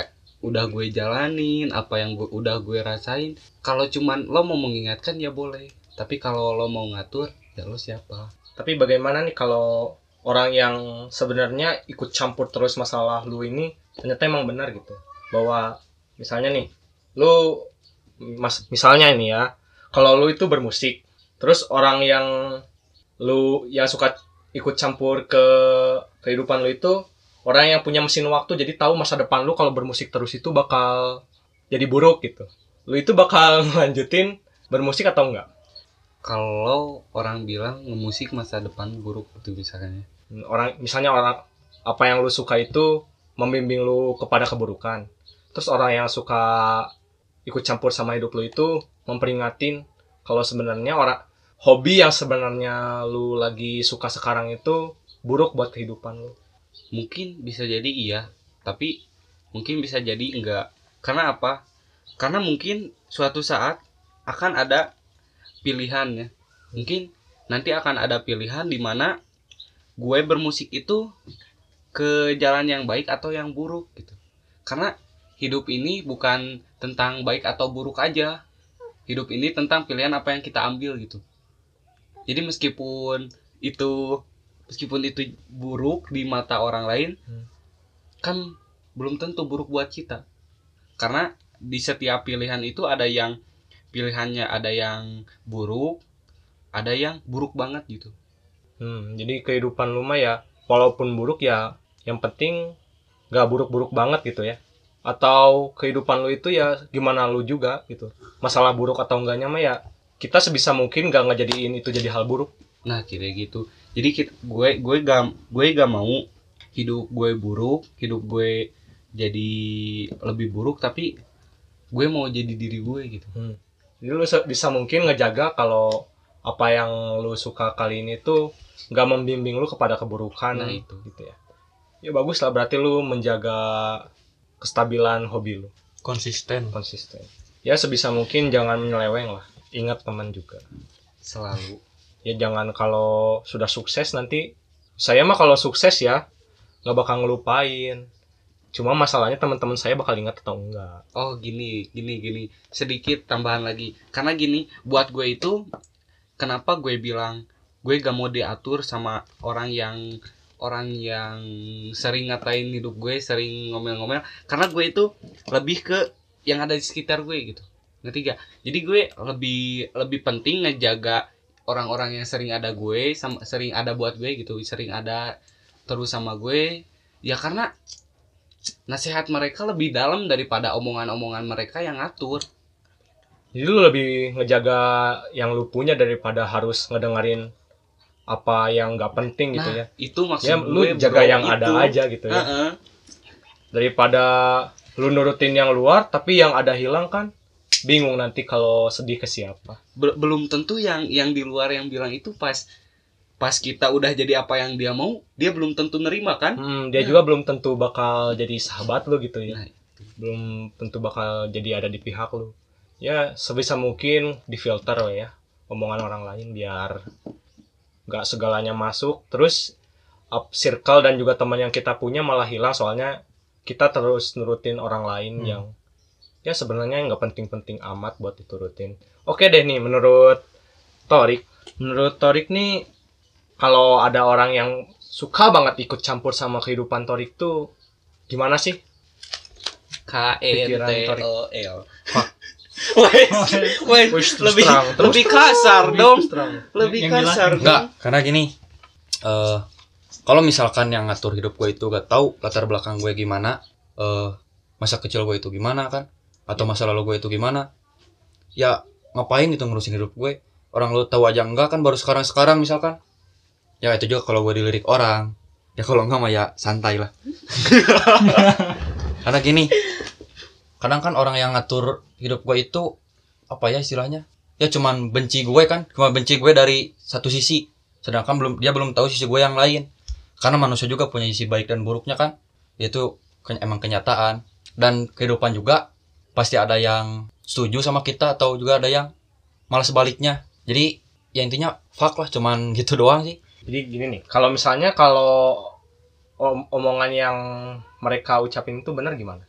udah gue jalanin apa yang gue udah gue rasain. Kalau cuman lo mau mengingatkan ya boleh. Tapi kalau lo mau ngatur ya lo siapa. Tapi bagaimana nih kalau orang yang sebenarnya ikut campur terus masalah lu ini ternyata emang benar gitu. Bahwa misalnya nih, lu mas misalnya ini ya, kalau lu itu bermusik, terus orang yang lu yang suka ikut campur ke kehidupan lu itu orang yang punya mesin waktu jadi tahu masa depan lu kalau bermusik terus itu bakal jadi buruk gitu. Lu itu bakal lanjutin bermusik atau enggak? kalau orang bilang musik masa depan buruk itu misalnya orang misalnya orang apa yang lu suka itu membimbing lu kepada keburukan terus orang yang suka ikut campur sama hidup lu itu memperingatin kalau sebenarnya orang hobi yang sebenarnya lu lagi suka sekarang itu buruk buat kehidupan lu? Mungkin bisa jadi iya tapi mungkin bisa jadi enggak. Karena apa? Karena mungkin suatu saat akan ada pilihan ya. Mungkin nanti akan ada pilihan di mana gue bermusik itu ke jalan yang baik atau yang buruk gitu. Karena hidup ini bukan tentang baik atau buruk aja. Hidup ini tentang pilihan apa yang kita ambil gitu jadi meskipun itu meskipun itu buruk di mata orang lain Hmm. kan belum tentu buruk buat kita karena di setiap pilihan itu ada yang pilihannya ada yang buruk ada yang buruk banget gitu Hmm, jadi kehidupan lu mah ya walaupun buruk ya yang penting nggak buruk-buruk banget gitu ya. Atau kehidupan lu itu ya gimana lu juga gitu. Masalah buruk atau enggaknya mah ya kita sebisa mungkin nggak ngejadiin itu jadi hal buruk. nah kira gitu jadi kita, gue gue gak gue gak mau hidup gue buruk hidup gue jadi lebih buruk tapi gue mau jadi diri gue gitu Jadi lu bisa mungkin ngejaga kalau apa yang lu suka kali ini tuh nggak membimbing lu kepada keburukan Nah, itu. gitu ya. Ya bagus lah berarti lu menjaga kestabilan hobi lu. konsisten konsisten ya sebisa mungkin jangan menyeleweng lah ingat teman juga selalu ya jangan kalau sudah sukses nanti saya mah kalau sukses ya nggak bakal ngelupain cuma masalahnya teman-teman saya bakal ingat atau enggak Oh gini, gini, gini. Sedikit tambahan lagi. Karena gini, buat gue itu, kenapa gue bilang gue gak mau diatur sama orang yang orang yang sering ngatain hidup gue, sering ngomel-ngomel. Karena gue itu lebih ke yang ada di sekitar gue gitu. Ngerti gak? Jadi gue lebih lebih penting ngejaga orang-orang yang sering ada gue, sama sering ada buat gue gitu, sering ada terus sama gue. Ya karena nasihat mereka lebih dalam daripada omongan-omongan mereka yang ngatur. jadi lu lebih ngejaga yang lu punya daripada harus ngedengerin apa yang nggak penting gitu nah, ya itu maksud ya gue. lu jaga bro, yang itu. ada aja gitu ya Heeh. daripada lu nurutin yang luar tapi yang ada hilang kan bingung nanti kalau sedih ke siapa Be- belum tentu yang yang di luar yang bilang itu pas pas kita udah jadi apa yang dia mau, dia belum tentu nerima kan? Hmm, dia Nah. juga belum tentu bakal jadi sahabat lu gitu ya. Nah, Belum tentu bakal jadi ada di pihak lu. Ya, sebisa mungkin difilter we ya omongan orang lain biar nggak segalanya masuk. Terus up circle dan juga teman yang kita punya malah hilang soalnya kita terus nurutin orang lain Hmm. yang ya sebenarnya nggak penting-penting amat buat diturutin. Oke deh nih menurut Torik, menurut Torik nih kalau ada orang yang suka banget ikut campur sama kehidupan Torik tuh gimana sih? K E N T. O L. Terus lebih terang, terus lebih kasar dong. Lebih kasar. Enggak, karena gini. eh kalau misalkan yang ngatur hidup gue itu gak tahu latar belakang gue gimana, eh masa kecil gue itu gimana kan, atau masa lalu gue itu gimana, ya ngapain itu ngurusin hidup gue? Orang lu tahu aja enggak kan baru sekarang sekarang misalkan. Ya itu juga kalau gue dilirik orang. Ya kalau enggak mah ya santai lah. karena gini, kadang kan orang yang ngatur hidup gue itu apa ya istilahnya? Ya cuman benci gue kan, cuma benci gue dari satu sisi sedangkan belum dia belum tahu sisi gue yang lain karena manusia juga punya sisi baik dan buruknya kan itu ke- emang kenyataan dan kehidupan juga pasti ada yang setuju sama kita atau juga ada yang malah sebaliknya jadi ya intinya fuck lah cuman gitu doang sih Jadi gini nih, kalau misalnya kalau om- omongan yang mereka ucapin itu benar gimana?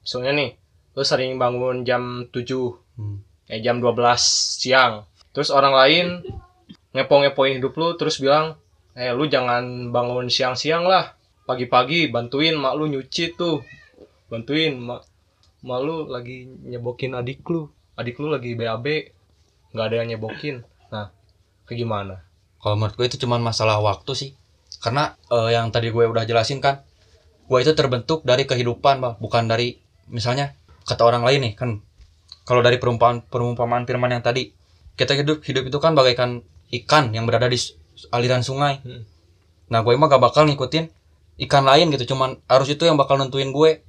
Misalnya nih, lu sering bangun jam 7, Hmm. eh jam 12 siang. Terus orang lain ngepo-ngepoin hidup lu terus bilang, "Eh, lu jangan bangun siang-siang lah. Pagi-pagi bantuin mak lu nyuci tuh. Bantuin mak mak lu lagi nyebokin adik lu. Adik lu lagi BAB. nggak ada yang nyebokin." Nah, kayak gimana? kalau menurut gue itu cuman masalah waktu sih karena eh, yang tadi gue udah jelasin kan gue itu terbentuk dari kehidupan Bang. bukan dari misalnya kata orang lain nih kan kalau dari perumpamaan perumpamaan firman yang tadi kita hidup hidup itu kan bagaikan ikan yang berada di aliran sungai Hmm. nah gue mah gak bakal ngikutin ikan lain gitu cuman arus itu yang bakal nentuin gue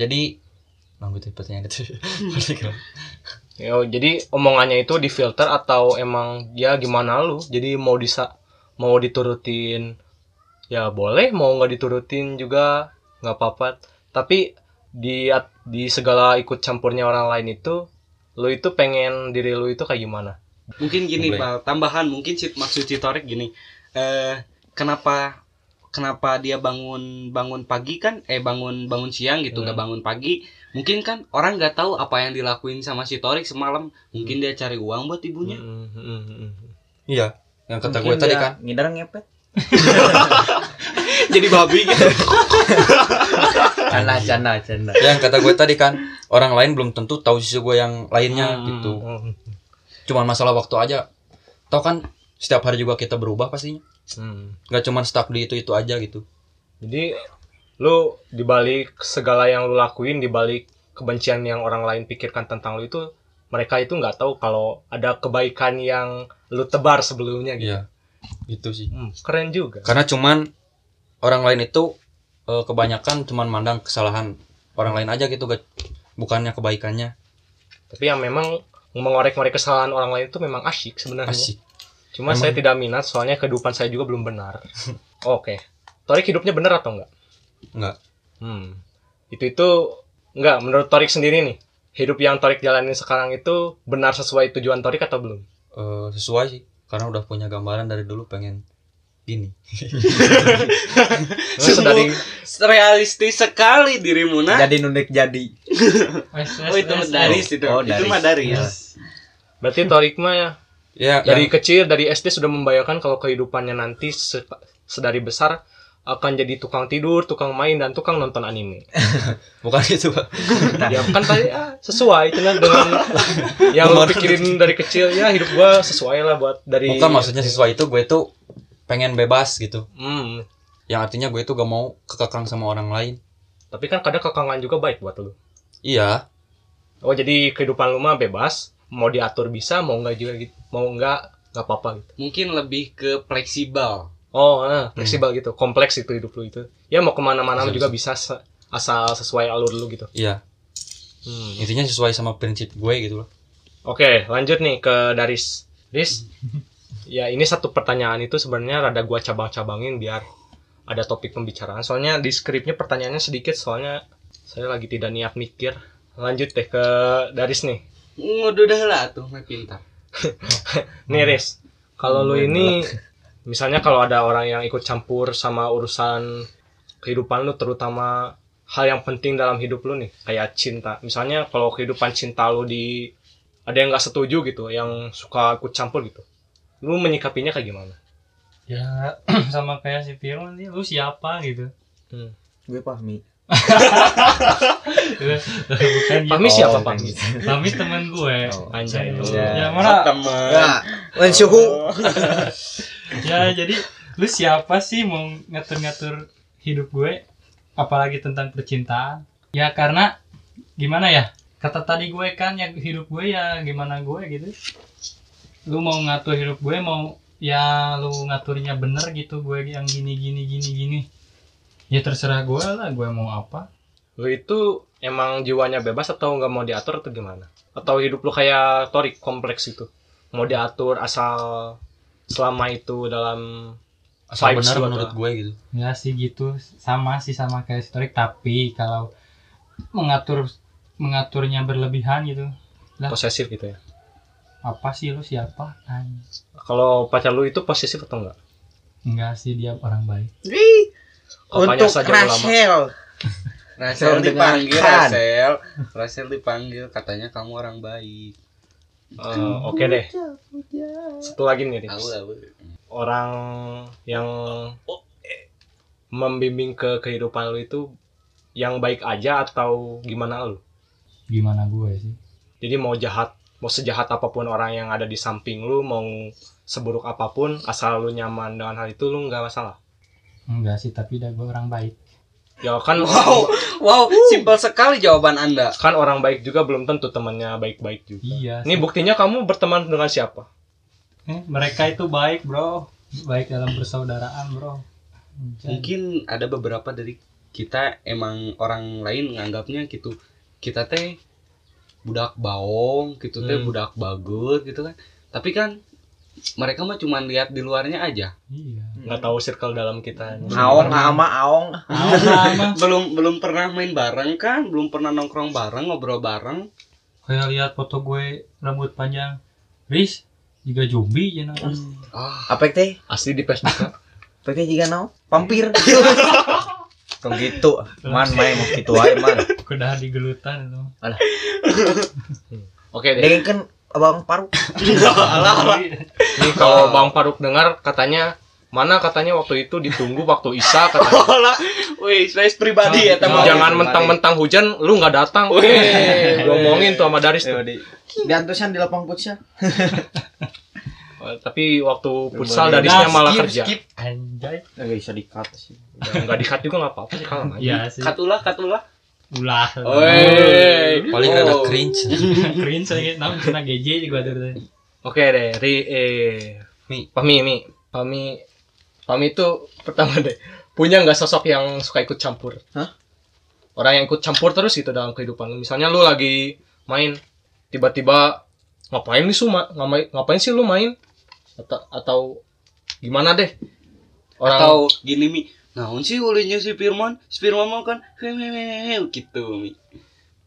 jadi nah gitu pertanyaan itu Ya, jadi omongannya itu difilter atau emang ya gimana lu? Jadi mau disa mau diturutin ya boleh, mau nggak diturutin juga nggak apa-apa. Tapi di di segala ikut campurnya orang lain itu, lu itu pengen diri lu itu kayak gimana? Mungkin gini, Boleh. Pak, tambahan mungkin si, maksud Citorik gini. Eh kenapa kenapa dia bangun bangun pagi kan eh bangun bangun siang gitu Hmm. nggak bangun pagi mungkin kan orang nggak tahu apa yang dilakuin sama si Torik semalam mungkin dia cari uang buat ibunya Mm, mm, mm, mm. Iya, yang kata gue tadi kan. ngidar ngepet jadi babi gitu canda canda canda Yang kata gue tadi kan, orang lain belum tentu tahu sisi gue yang lainnya Hmm. gitu. Cuman masalah waktu aja. Tau kan setiap hari juga kita berubah pastinya. mm. Gak cuman stuck di itu-itu aja gitu. Jadi lu dibalik segala yang lu lakuin, dibalik kebencian yang orang lain pikirkan tentang lu itu, mereka itu nggak tahu kalau ada kebaikan yang lu tebar sebelumnya gitu. Iya. Gitu sih. Hmm, keren juga. Karena cuman orang lain itu eh, kebanyakan cuman mandang kesalahan orang lain aja gitu, bukannya kebaikannya. Tapi yang memang mengorek-ngorek kesalahan orang lain itu memang asyik sebenarnya. Asik. Cuma Emang- saya tidak minat soalnya kehidupan saya juga belum benar. Oke. Torik hidupnya benar atau enggak? Enggak. Hmm. Itu itu enggak menurut Torik sendiri nih. Hidup yang Torik jalanin sekarang itu benar sesuai tujuan Torik atau belum? Eh, sesuai sih. Karena udah punya gambaran dari dulu pengen gini. Sedari realistis sekali dirimu nah jadi nunik jadi oh itu wes, daris wes. itu Oh, itu mah daris berarti Torik mah ya Ya, dari yang- kecil dari SD sudah membayangkan kalau kehidupannya nanti se- sedari besar akan jadi tukang tidur, tukang main dan tukang nonton anime. bukan itu, Pak. ya kan tadi ah, sesuai cuman dengan yang lu pikirin dari kecil ya hidup gua sesuai lah buat dari Bukan maksudnya sesuai itu gue tuh pengen bebas gitu. Hmm, Yang artinya gue tuh gak mau kekekang sama orang lain. tapi kan kadang kekangan juga baik buat lu. Iya, Oh jadi kehidupan lu mah bebas, mau diatur bisa, mau enggak juga gitu. Mau enggak enggak apa-apa gitu. mungkin lebih ke fleksibel Oh, eh, fleksibel gitu, kompleks itu hidup lu itu. Ya mau ke mana-mana Bisa, juga bisa asal sesuai alur lu gitu. iya. Hmm. Intinya sesuai sama prinsip gue gitu loh. Oke, lanjut nih ke Daris. Daris, ya ini satu pertanyaan itu sebenarnya rada gua cabang-cabangin biar ada topik pembicaraan. Soalnya di skripnya pertanyaannya sedikit, soalnya saya lagi tidak niat mikir. Lanjut deh ke Daris nih. nguduh dah lah tuh mah pintar Nih Riz, kalau lu ini misalnya kalau ada orang yang ikut campur sama urusan kehidupan lu terutama hal yang penting dalam hidup lu nih kayak cinta. Misalnya kalau kehidupan cinta lu di ada yang nggak setuju gitu, yang suka ikut campur gitu. Lu menyikapinya kayak gimana? ya sama kayak si Firman sih lu siapa gitu gue pahmi bukan gitu Pahmi siapa Oh, Pahmi? Pahmi temen gue Oh, Anjay. ya ya. mana teman lain suhu. ya jadi lu siapa sih mau ngatur-ngatur hidup gue? Apalagi tentang percintaan. Ya karena gimana ya? Kata tadi gue kan ya hidup gue ya gimana gue gitu. Lu mau ngatur hidup gue mau ya lu ngaturnya bener gitu gue yang gini gini gini gini. Ya terserah gue lah gue mau apa. Lu itu emang jiwanya bebas atau nggak mau diatur atau gimana? Atau hidup lu kayak Torik kompleks itu? Mau diatur asal selama itu dalam Asal Vibes benar menurut atau- gue gitu. ya sih gitu sama sih sama kayak historik tapi kalau mengatur mengaturnya berlebihan gitu posesif gitu ya? apa sih lu siapa Anjing. Kalau pacar lu itu posesif atau enggak? enggak sih dia orang baik Apanya Untuk saja. Rachel. Tolong dipanggil. Rasel Rasel dipanggil katanya kamu orang baik Eh, Oke deh. Satu lagi nih, tahu orang yang membimbing ke kehidupan lu itu yang baik aja atau gimana lu? gimana gue sih Jadi mau jahat, mau sejahat apa pun orang yang ada di samping lu, mau seburuk apa pun, asal lu nyaman dengan hal itu lu nggak masalah. enggak sih tapi dia gue orang baik Ya kan wow wow simpel sekali jawaban anda kan orang baik juga belum tentu temannya baik-baik juga. iya Ini buktinya kamu berteman dengan siapa? Eh, mereka itu baik bro baik dalam persaudaraan bro Anjay. mungkin ada beberapa dari kita emang orang lain nganggapnya gitu kita teh budak baong gitu teh Hmm. budak bagus gitu kan tapi kan mereka mah cuma lihat di luarnya aja iya Nggak tahu circle dalam kita. Aong ama aong. Belum belum pernah main bareng kan belum pernah nongkrong bareng ngobrol bareng kayak lihat foto gue rambut panjang Riz juga zombie ya nah. Apa teh? asli di Facebook Apa teh juga naon? Vampir. Tong gitu. Man main mau gitu aja man. Kudah digelutan itu. oke deh Dengan kan abang paru. Ini kalau Bang Faruk dengar katanya mana katanya waktu itu ditunggu waktu Isa katanya Olah, wih, space pribadi ya teman. jangan mentang-mentang hujan lu nggak datang. Gua ngomongin tuh sama Daris tuh. di di antusan di lapang futsal. Eh, Tapi waktu futsal Darisnya malah skip, kerja. skip. Anjay. Enggak bisa di-cut sih. Ya, Nggak di-cut juga nggak apa-apa sih kalau aja. Iya sih. Katulah, katulah. Ulah. Paling Oh. rada cringe Cringe saya naon cenah GJ juga tuh. Oke deh, Ri eh Mi. Pami, Mi. Pami Pami itu pertama deh punya nggak sosok yang suka ikut campur? Hah? Orang yang ikut campur terus gitu dalam kehidupan lu. Misalnya lu lagi main tiba-tiba ngapain nih Suma? Ngapain, ngapain sih lu main? Atau, atau gimana deh? Orang Atau gini mi, naon sih ulinya si Firman? Si Firman mau kan hehehe gitu mi.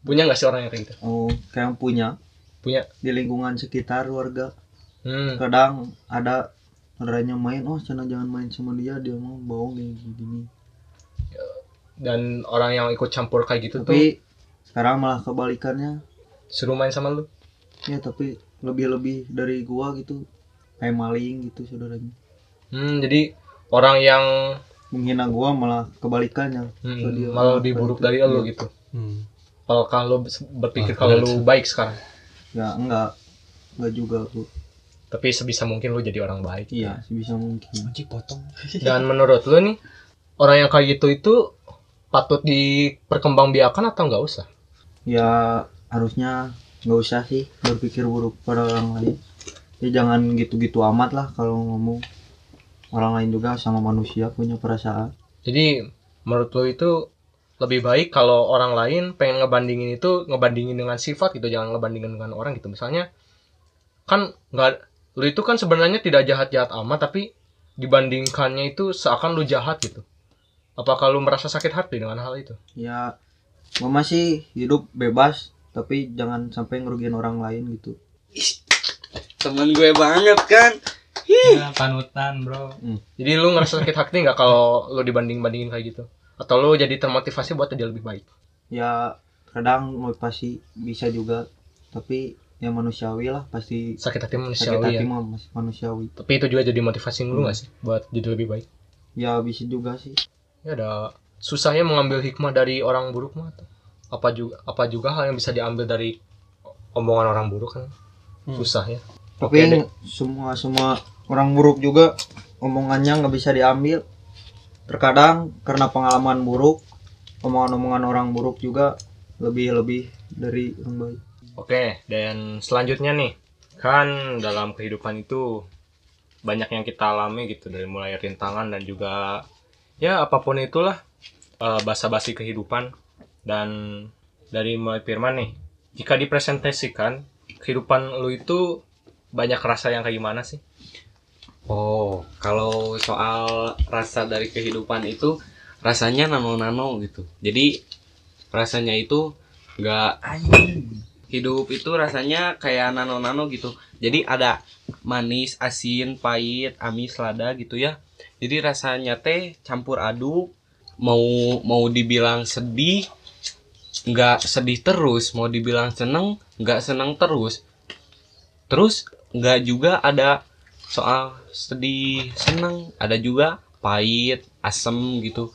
punya nggak sih orang yang kayak gitu? Oh, kayak punya Punya. di lingkungan sekitar warga. Hmm. Kadang ada saudaranya main, oh sana jangan main sama dia, dia mau bohong kayak gini. Dan orang yang ikut campur kayak gitu tuh Tapi sekarang malah kebalikannya. suruh main sama lu. Ya tapi lebih-lebih dari gua gitu. Kayak maling gitu saudaranya. Hmm, jadi orang yang Menghina gua malah kebalikannya. hmm, dia. malah lebih buruk dari lu gitu. Hmm. Apakah lu berpikir Ah, kalau benar lu baik sekarang? Ya enggak. Enggak juga bu. Tapi sebisa mungkin lu jadi orang baik. Iya, sebisa mungkin. Anjing potong Dan menurut lu nih, orang yang kayak gitu itu patut diperkembangbiakan atau nggak usah? Ya harusnya nggak usah sih berpikir buruk pada orang lain. Ya jangan gitu-gitu amat lah kalau ngomong. Orang lain juga sama manusia punya perasaan. Jadi menurut lu itu lebih baik kalau orang lain pengen ngebandingin itu ngebandingin dengan sifat gitu, jangan ngebandingin dengan orang gitu. Misalnya kan nggak lu itu kan sebenarnya tidak jahat-jahat amat tapi dibandingkannya itu seakan lu jahat gitu. Apakah lu merasa sakit hati dengan hal itu? Ya gua masih hidup bebas tapi jangan sampai ngerugiin orang lain gitu. Temen gue banget kan. Ya, panutan, Bro. Jadi lu ngerasa sakit hati nggak kalau lu dibanding-bandingin kayak gitu? Atau lu jadi termotivasi buat jadi lebih baik? Ya kadang motivasi bisa juga tapi ya manusiawi lah pasti Sakit hati sakit manusiawi ya. hati mah masih manusiawi. Tapi itu juga jadi motivasi lu nggak sih buat jadi lebih baik? Ya bisa juga sih. Ya ada susahnya mengambil hikmah dari orang buruk mah. Apa juga apa juga hal yang bisa diambil dari omongan orang buruk kan? Susah ya. Tapi Oke, deh. semua semua orang buruk juga omongannya nggak bisa diambil. Terkadang karena pengalaman buruk, omongan-omongan orang buruk juga lebih-lebih dari orang baik. Oke, dan selanjutnya nih, kan dalam kehidupan itu banyak yang kita alami gitu dari mulai rintangan dan juga ya apa pun itulah eh, basa-basi kehidupan dan dari mulai Firman nih, jika dipresentasikan kehidupan lu itu banyak rasa yang kayak gimana sih? Oh, kalau soal rasa dari kehidupan itu rasanya nano-nano gitu. Jadi rasanya itu nggak hidup itu rasanya kayak nano-nano gitu. Jadi ada manis, asin, pahit, amis, lada gitu ya. Jadi rasanya teh campur aduk. Mau mau dibilang sedih, nggak sedih terus. Mau dibilang seneng, nggak seneng terus. Terus nggak juga ada soal sedih seneng ada juga pahit asem gitu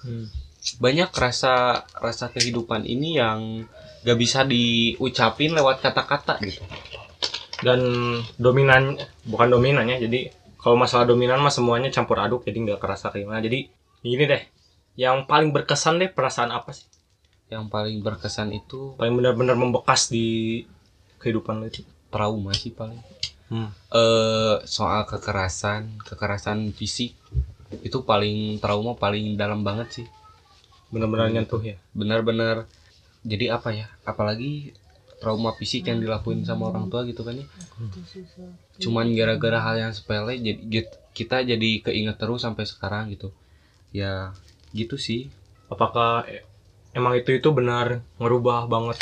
banyak rasa rasa kehidupan ini yang gak bisa diucapin lewat kata-kata gitu Dan dominan bukan dominannya, jadi kalau masalah dominan mah semuanya campur aduk jadi nggak kerasa kayak gimana. Jadi gini deh, yang paling berkesan deh perasaan apa sih? yang paling berkesan itu Paling benar-benar membekas di kehidupan lu itu. trauma sih paling Hmm. eh soal kekerasan kekerasan fisik itu paling trauma paling dalam banget sih Benar-benar Hmm. nyentuh ya. benar-benar jadi apa ya apalagi trauma fisik yang dilakuin sama orang tua gitu kan ya cuman gara-gara hal yang sepele jadi kita jadi keinget terus sampai sekarang gitu ya gitu sih Apakah e- emang itu itu benar ngerubah banget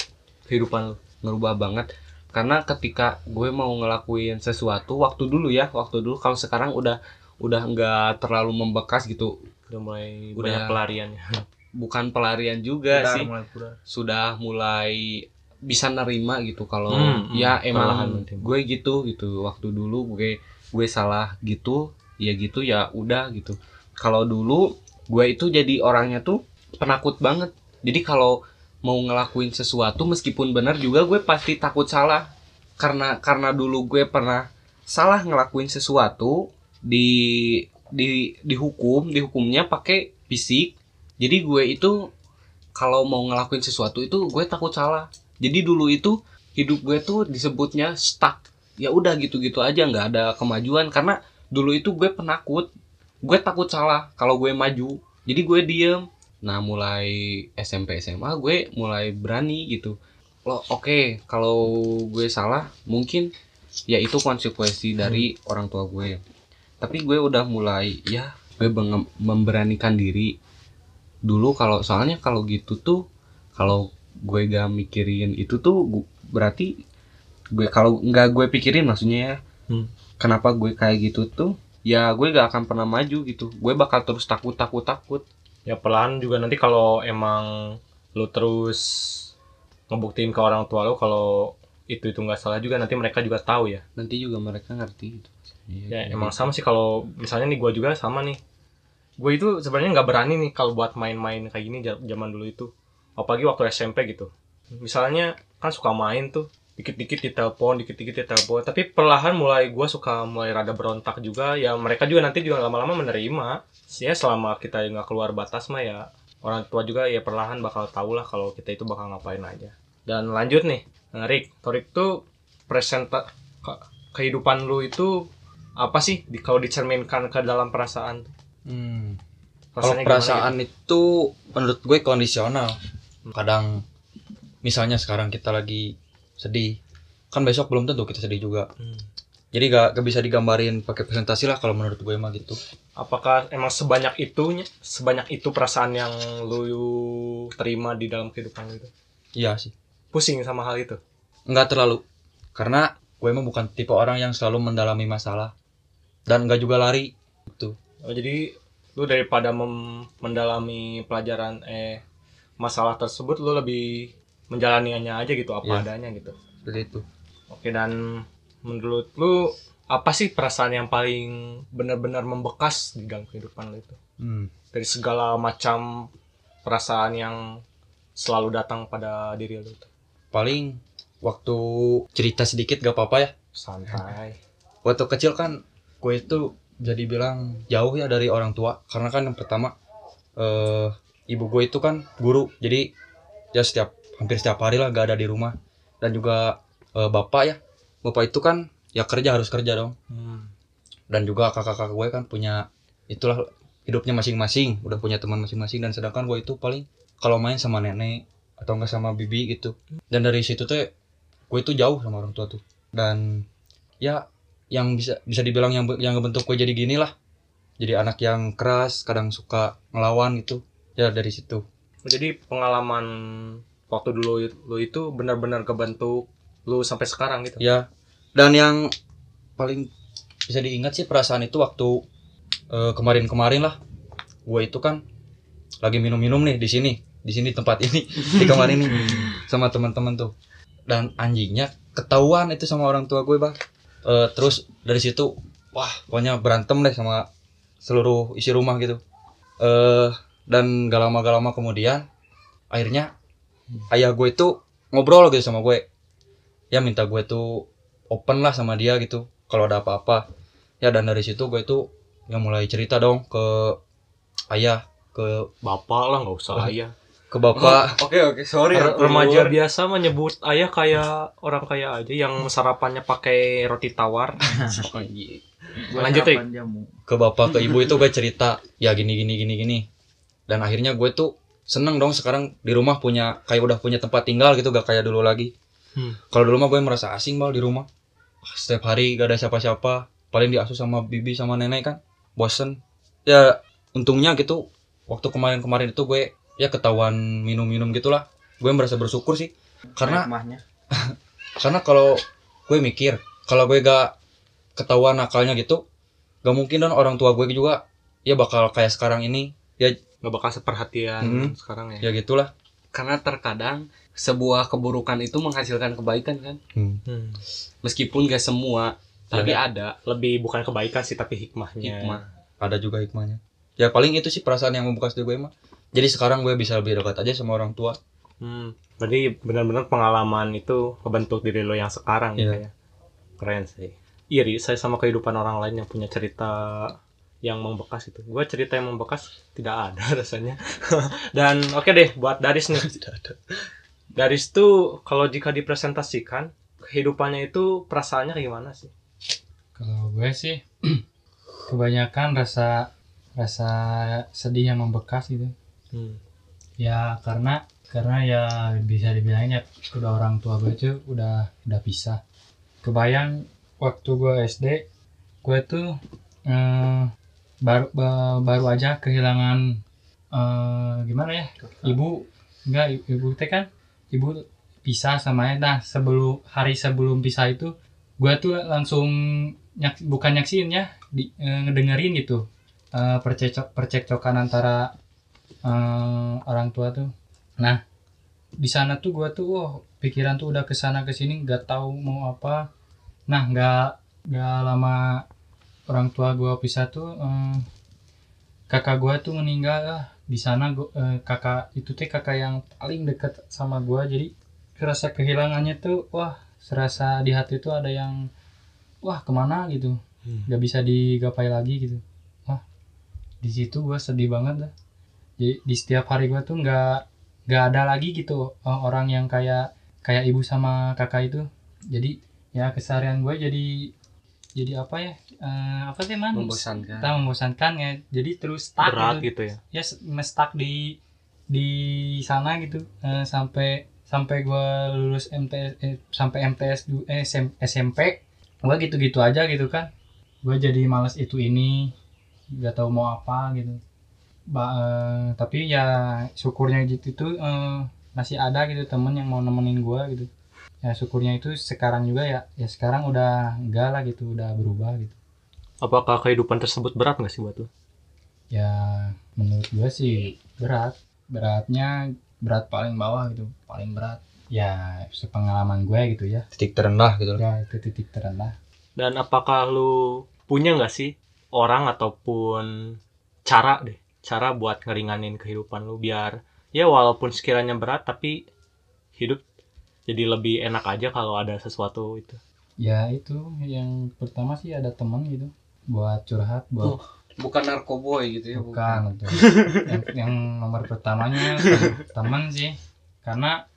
kehidupan lu? ngerubah banget karena ketika gue mau ngelakuin sesuatu waktu dulu ya waktu dulu kalau sekarang udah udah nggak terlalu membekas gitu. Udah mulai Udah. banyak pelariannya bukan pelarian juga Pudar, sih. mulai sudah mulai bisa nerima gitu kalau Hmm, hmm, ya perlahan emang gue gitu gitu. Waktu dulu gue gue salah gitu ya gitu ya udah gitu. Kalau dulu gue itu jadi orangnya tuh penakut banget. Jadi kalau mau ngelakuin sesuatu meskipun benar juga gue pasti takut salah. Karena karena dulu gue pernah salah ngelakuin sesuatu di di dihukum dihukumnya pakai fisik. Jadi gue itu kalau mau ngelakuin sesuatu itu gue takut salah. Jadi dulu itu hidup gue tuh disebutnya stuck. Ya udah gitu-gitu aja nggak ada kemajuan. Karena dulu itu gue penakut. Gue takut salah kalau gue maju. Jadi gue diem nah mulai SMP SMA gue mulai berani gitu. Lo oke kalau gue salah mungkin ya itu konsekuensi dari orang tua gue. Tapi gue udah mulai ya gue memberanikan diri. Dulu kalau soalnya kalau gitu tuh kalau gue gak mikirin itu tuh gu- berarti gue kalau nggak gue pikirin maksudnya ya. Hmm. kenapa gue kayak gitu tuh ya gue gak akan pernah maju gitu. Gue bakal terus takut takut takut ya pelan juga. Nanti kalau emang lu terus ngebuktiin ke orang tua lu kalau itu itu nggak salah juga nanti mereka juga tahu ya. Nanti juga mereka ngerti gitu. Ya Iya, emang sama sih kalau misalnya nih gua juga sama nih. Gue itu sebenarnya nggak berani nih kalau buat main-main kayak gini zaman dulu itu. Apalagi waktu SMP gitu. Misalnya kan suka main tuh dikit-dikit ditelepon dikit-dikit ditelepon. Tapi perlahan mulai gua suka mulai rada berontak juga. Ya mereka juga nanti juga lama-lama menerima. Ya selama kita nggak keluar batas mah ya orang tua juga ya perlahan bakal tahu lah kalau kita itu bakal ngapain aja. Dan lanjut nih Nah, Rick. Torik tuh presenta ke- kehidupan lu itu apa sih di, kalau dicerminkan ke dalam perasaan? Hmm. Kalau perasaan itu menurut gue kondisional. Kadang misalnya sekarang kita lagi sedih, kan besok belum tentu kita sedih juga. Hmm. Jadi gak, gak bisa digambarin pakai presentasi lah kalau menurut gue mah gitu. apakah emang sebanyak itunya sebanyak itu perasaan yang lu terima di dalam kehidupan lu itu Iya sih. pusing sama hal itu Nggak terlalu. Karena gue mah bukan tipe orang yang selalu mendalami masalah dan nggak juga lari. Gitu. oh, jadi lu daripada mem- mendalami pelajaran eh masalah tersebut lu lebih menjalaninya aja gitu apa Iya. adanya gitu Seperti itu. oke dan menurut lu apa sih perasaan yang paling benar-benar membekas di dalam kehidupan lu itu Hmm. dari segala macam perasaan yang selalu datang pada diri lu itu Paling waktu cerita sedikit gak apa-apa ya. santai waktu kecil kan gue itu jadi bilang jauh ya dari orang tua karena kan yang pertama eh ibu gue itu kan guru jadi ya setiap hampir setiap hari lah gak ada di rumah. Dan juga eh, bapak ya bapak itu kan ya kerja harus kerja dong. Dan juga kakak-kakak gue kan punya itulah hidupnya masing-masing udah punya teman masing-masing. Dan sedangkan gue itu paling kalau main sama nenek atau enggak sama bibi gitu. Dan dari situ tuh gue itu jauh sama orang tua tuh. Dan ya yang bisa bisa dibilang yang yang ngebentuk gue jadi gini lah. Jadi anak yang keras kadang suka ngelawan gitu. Ya dari situ. Jadi pengalaman waktu dulu lu itu benar-benar kebentuk lu sampai sekarang gitu. Ya. Dan yang paling bisa diingat sih perasaan itu waktu eh, kemarin-kemarin lah. Gue itu kan lagi minum-minum nih di sini di sini tempat ini di kamar ini sama teman-teman tuh. Dan anjingnya ketahuan itu sama orang tua gue bang. Eh, terus dari situ wah pokoknya berantem deh sama seluruh isi rumah gitu. Eh dan gak lama gak lama kemudian akhirnya ayah gue itu ngobrol gitu sama gue ya minta gue tuh open lah sama dia gitu kalau ada apa-apa. Ya dan dari situ gue tuh yang mulai cerita dong ke ayah ke bapak lah nggak usah ayah. ke bapak. Oke oke sorry Re- Arthur. remaja. biasa menyebut ayah kayak orang kaya aja yang sarapannya pakai roti tawar. Oh, iya. Lanjut, ke bapak ke ibu itu gue cerita ya gini gini gini gini. Dan akhirnya gue tuh seneng dong sekarang di rumah punya kayak udah punya tempat tinggal gitu gak kayak dulu lagi. Hmm. kalau dulu mah gue merasa asing bal di rumah. Setiap hari gak ada siapa-siapa. Paling diasuh sama bibi sama nenek kan. Bosen. Ya untungnya gitu waktu kemarin-kemarin itu gue ya ketahuan minum-minum gitulah. Gue merasa bersyukur sih. Karena karena kalau gue mikir kalau gue gak ketahuan nakalnya gitu gak mungkin dong orang tua gue juga ya bakal kayak sekarang ini. Ya nggak bakal seperhatian Hmm. sekarang ya ya gitulah karena terkadang sebuah keburukan itu menghasilkan kebaikan kan Hmm. meskipun gak semua tapi ada lebih bukan kebaikan sih tapi hikmahnya hikmah ada juga hikmahnya ya paling itu sih perasaan yang membekas di gue mah jadi sekarang gue bisa lebih dekat aja sama orang tua Hmm. Berarti benar-benar pengalaman itu ngebentuk diri lo yang sekarang gitu Iya. ya. Keren sih. Iri saya sama kehidupan orang lain yang punya cerita yang membekas itu. Gua cerita yang membekas tidak ada rasanya. Dan oke deh buat Daris nih. tidak ada Daris tuh kalau jika dipresentasikan kehidupannya itu perasaannya kayak gimana sih? Kalau gue sih kebanyakan rasa rasa sedih yang membekas gitu. Hmm. Ya karena karena ya bisa dibilangnya kedua orang tua gue tuh udah udah pisah. Kebayang waktu gue SD gue tuh eh, baru ba- baru aja kehilangan eh, gimana ya ibu enggak ibu teh kan ibu pisah sama nah sebelum hari sebelum pisah itu gue tuh langsung nyak, bukan nyaksin ya di, eh, ngedengerin gitu eh, percekcok percekcokan antara eh, orang tua tuh. Nah di sana tuh gue tuh wah pikiran tuh udah ke sana ke sini nggak tahu mau apa. Nah nggak nggak lama orang tua gue pisah tuh eh, kakak gue tuh meninggal lah di sana. Gua, eh, kakak itu teh kakak yang paling deket sama gue jadi kerasa kehilangannya tuh wah serasa di hati tuh ada yang wah ke mana? gitu. Hmm. nggak bisa digapai lagi gitu. Wah di situ gue sedih banget dah. Di, di setiap hari gue tuh nggak nggak ada lagi gitu eh, orang yang kayak kayak ibu sama kakak itu. Jadi ya keseharian gue jadi jadi apa ya? Eh, apa sih man? Membosankan. Kita membosankan ya. Jadi terus stuck Berat gitu. gitu ya. ya stuck di di sana gitu. Eh, sampai sampai gue lulus MTS eh, sampai MTS eh, SM SMP gue gitu-gitu aja gitu kan. Gue jadi males itu ini nggak tahu mau apa gitu. Ba eh, tapi ya syukurnya gitu tuh eh, masih ada gitu temen yang mau nemenin gue gitu ya syukurnya itu sekarang juga ya. Ya sekarang udah enggak lah gitu udah berubah gitu. Apakah kehidupan tersebut berat nggak sih buat lo? ya menurut gue sih berat. Beratnya berat paling bawah gitu paling berat. Ya sepengalaman gue gitu ya. Titik terendah gitu loh. Ya itu titik terendah. Dan apakah lu punya nggak sih orang ataupun cara deh, cara buat ngeringanin kehidupan lu biar ya walaupun sekiranya berat tapi hidup jadi lebih enak aja kalau ada sesuatu itu. ya itu yang pertama sih ada teman gitu buat curhat buat bukan narkoboy gitu ya bukan itu yang, yang nomor pertamanya tem- teman sih karena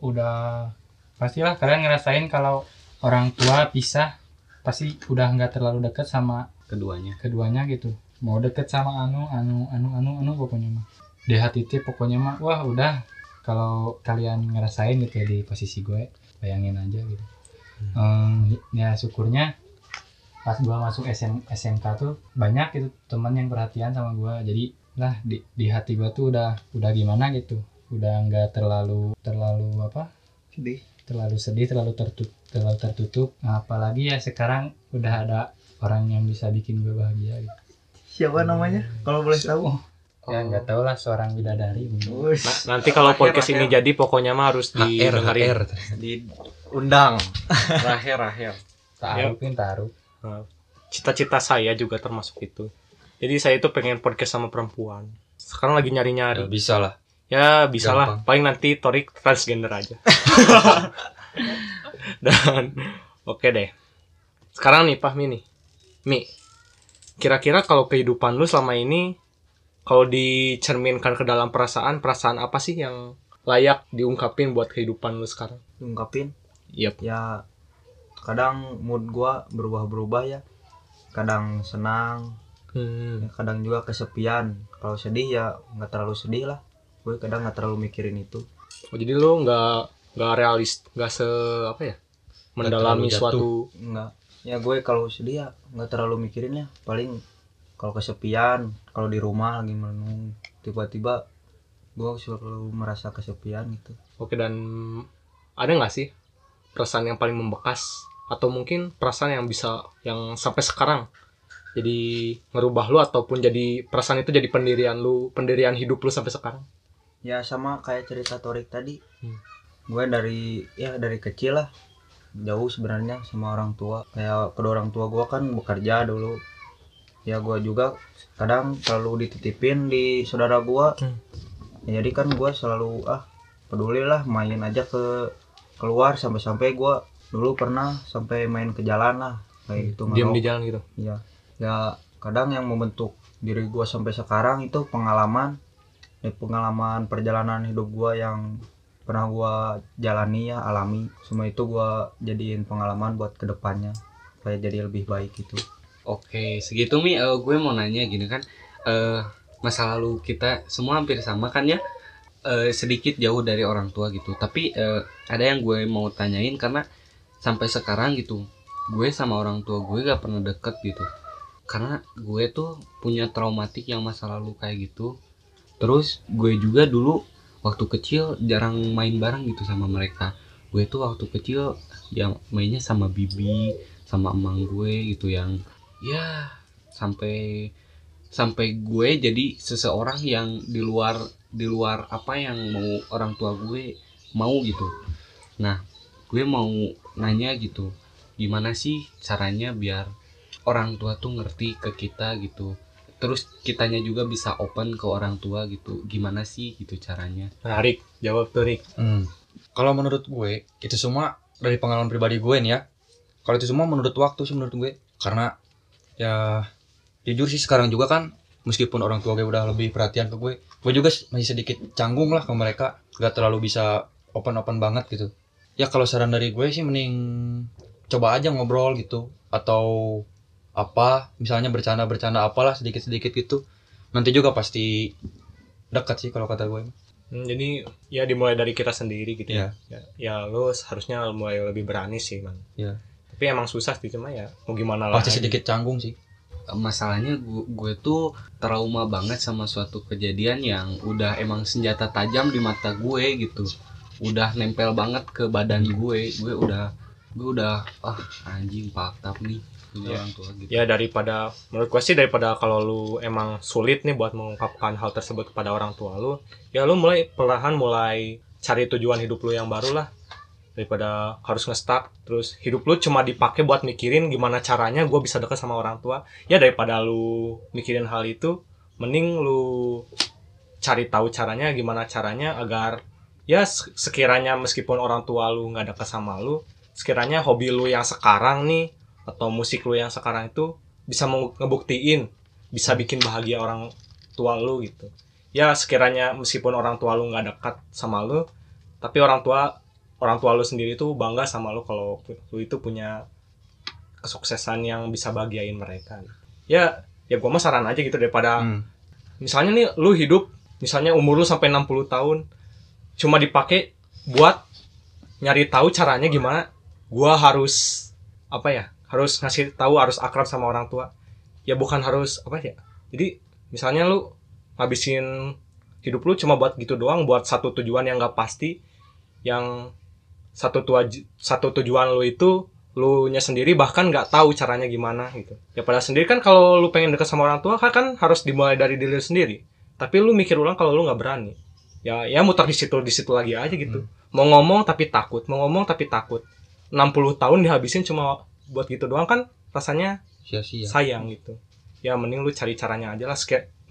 udah pastilah kalian ngerasain kalau orang tua pisah pasti udah nggak terlalu dekat sama keduanya. keduanya gitu. Mau deket sama anu anu anu anu anu pokoknya mah. Di hati teh pokoknya mah wah udah kalau kalian ngerasain gitu ya di posisi gue bayangin aja gitu. Em, ya syukurnya pas gua masuk SM, SMK tuh banyak gitu teman yang perhatian sama gua jadi lah di, di hati gua tuh udah udah gimana gitu. Udah nggak terlalu terlalu apa? Sedih. Terlalu sedih terlalu tertutup terlalu tertutup. Nah, apalagi ya sekarang udah ada orang yang bisa bikin gue bahagia gitu. Siapa namanya? Kalau boleh tahu ya nggak tahu lah seorang bidadari Nah, nanti kalau podcast ini jadi pokoknya mah harus didengerin. Diundang rahel rahel taruhin taruh Cita-cita saya juga termasuk itu. Jadi saya itu pengen podcast sama perempuan. Sekarang lagi ya, nyari-nyari. bisa lah Ya bisa lah. Paling nanti Torik transgender aja. Dan oke deh. Sekarang nih Pak Mi nih. Mi. Kira-kira kalau kehidupan lu selama ini kalau dicerminkan ke dalam perasaan, perasaan apa sih yang layak diungkapin buat kehidupan lu sekarang? ungkapin Yap. ya kadang mood gua berubah-berubah ya kadang senang Hmm. ya kadang juga kesepian kalau sedih ya nggak terlalu sedih lah gue kadang nggak terlalu mikirin itu Oh, jadi lu nggak nggak realis, nggak se apa ya? Mendalami suatu nggak ya gue kalau sedih ya nggak terlalu mikirin ya paling kalau kesepian kalau di rumah lagi merenung tiba-tiba gue selalu merasa kesepian gitu. Oke dan ada nggak sih perasaan yang paling membekas? Atau mungkin perasaan yang bisa yang sampai sekarang jadi ngerubah lu ataupun jadi perasaan itu jadi pendirian lu pendirian hidup lu sampai sekarang? Ya sama kayak cerita Torik tadi. Hmm. gue dari ya dari kecil lah. Jauh sebenarnya sama orang tua. Kayak kedua orang tua gue kan bekerja dulu ya gue juga kadang selalu dititipin di saudara gue Hmm. ya, jadi kan gue selalu ah peduli lah main aja ke keluar sampai-sampai gue dulu pernah sampai main ke jalan lah kayak gitu diam ngerok. di jalan gitu Iya. Ya kadang yang membentuk diri gua sampai sekarang itu pengalaman ya, pengalaman perjalanan hidup gua yang pernah gua jalani ya alami semua itu gua jadiin pengalaman buat ke depannya supaya jadi lebih baik gitu Oke, segitu Mi, Eh, gue mau nanya gini kan, eh masa lalu kita semua hampir sama kan ya, Eh, sedikit jauh dari orang tua gitu. Tapi eh, ada yang gue mau tanyain karena sampai sekarang gitu, gue sama orang tua gue gak pernah deket gitu. Karena gue tuh punya traumatik yang masa lalu kayak gitu. Terus gue juga dulu waktu kecil jarang main bareng gitu sama mereka. Gue tuh waktu kecil yang mainnya sama bibi, sama emang gue gitu yang ya sampai sampai gue jadi seseorang yang di luar di luar apa yang mau orang tua gue mau gitu nah gue mau nanya gitu gimana sih caranya biar orang tua tuh ngerti ke kita gitu terus kitanya juga bisa open ke orang tua gitu gimana sih gitu caranya nah Rik jawab tuh Rik Hmm. Kalau menurut gue itu semua dari pengalaman pribadi gue nih ya. Kalau itu semua menurut waktu sih menurut gue. Karena ya jujur sih sekarang juga kan meskipun orang tua gue udah lebih perhatian ke gue, gue juga masih sedikit canggung lah ke mereka. Gak terlalu bisa open-open banget gitu. Ya kalau saran dari gue sih mending coba aja ngobrol gitu atau apa misalnya bercanda-bercanda apalah sedikit-sedikit gitu. Nanti juga pasti dekat sih kalau kata gue. Hmm, jadi ya dimulai dari kita sendiri gitu Iya. ya. ya. Ya lu harusnya mulai lebih berani sih man. Iya. Tapi emang susah sih cuma ya mau gimana Pasti lagi. sedikit canggung sih. masalahnya gue, gue tuh trauma banget sama suatu kejadian yang udah emang senjata tajam di mata gue gitu udah nempel banget ke badan gue gue udah gue udah ah anjing fakta nih punya Ya. orang tua gitu Ya daripada menurut gua sih daripada kalau lu emang sulit nih buat mengungkapkan hal tersebut kepada orang tua lu, ya lu mulai perlahan mulai cari tujuan hidup lu yang baru lah. Daripada harus ngestak terus hidup lu cuma dipakai buat mikirin gimana caranya gua bisa dekat sama orang tua. Ya daripada lu mikirin hal itu, mending lu cari tahu caranya gimana caranya agar ya se- sekiranya meskipun orang tua lu nggak dekat sama lu, sekiranya hobi lu yang sekarang nih atau musik lu yang sekarang itu bisa ngebuktiin bisa bikin bahagia orang tua lu gitu ya sekiranya meskipun orang tua lu nggak dekat sama lu tapi orang tua orang tua lu sendiri tuh bangga sama lu kalau lu itu punya kesuksesan yang bisa bahagiain mereka ya ya gua mah saran aja gitu daripada Hmm. misalnya nih lu hidup misalnya umur lu sampai 60 tahun cuma dipakai buat nyari tahu caranya gimana gua harus apa ya harus ngasih tahu harus akrab sama orang tua ya bukan harus apa ya jadi misalnya lu ngabisin hidup lu cuma buat gitu doang buat satu tujuan yang gak pasti yang satu tua satu tujuan lu itu lu nya sendiri bahkan nggak tahu caranya gimana gitu. Ya pada sendiri kan kalau lu pengen deket sama orang tua kan, kan harus dimulai dari diri lu sendiri. Tapi lu mikir ulang kalau lu nggak berani. Ya ya muter di situ di situ lagi aja gitu. Mau ngomong tapi takut mau ngomong tapi takut. 60 tahun dihabisin cuma buat gitu doang kan rasanya Sia-sia. sayang gitu. Ya mending lu cari caranya aja lah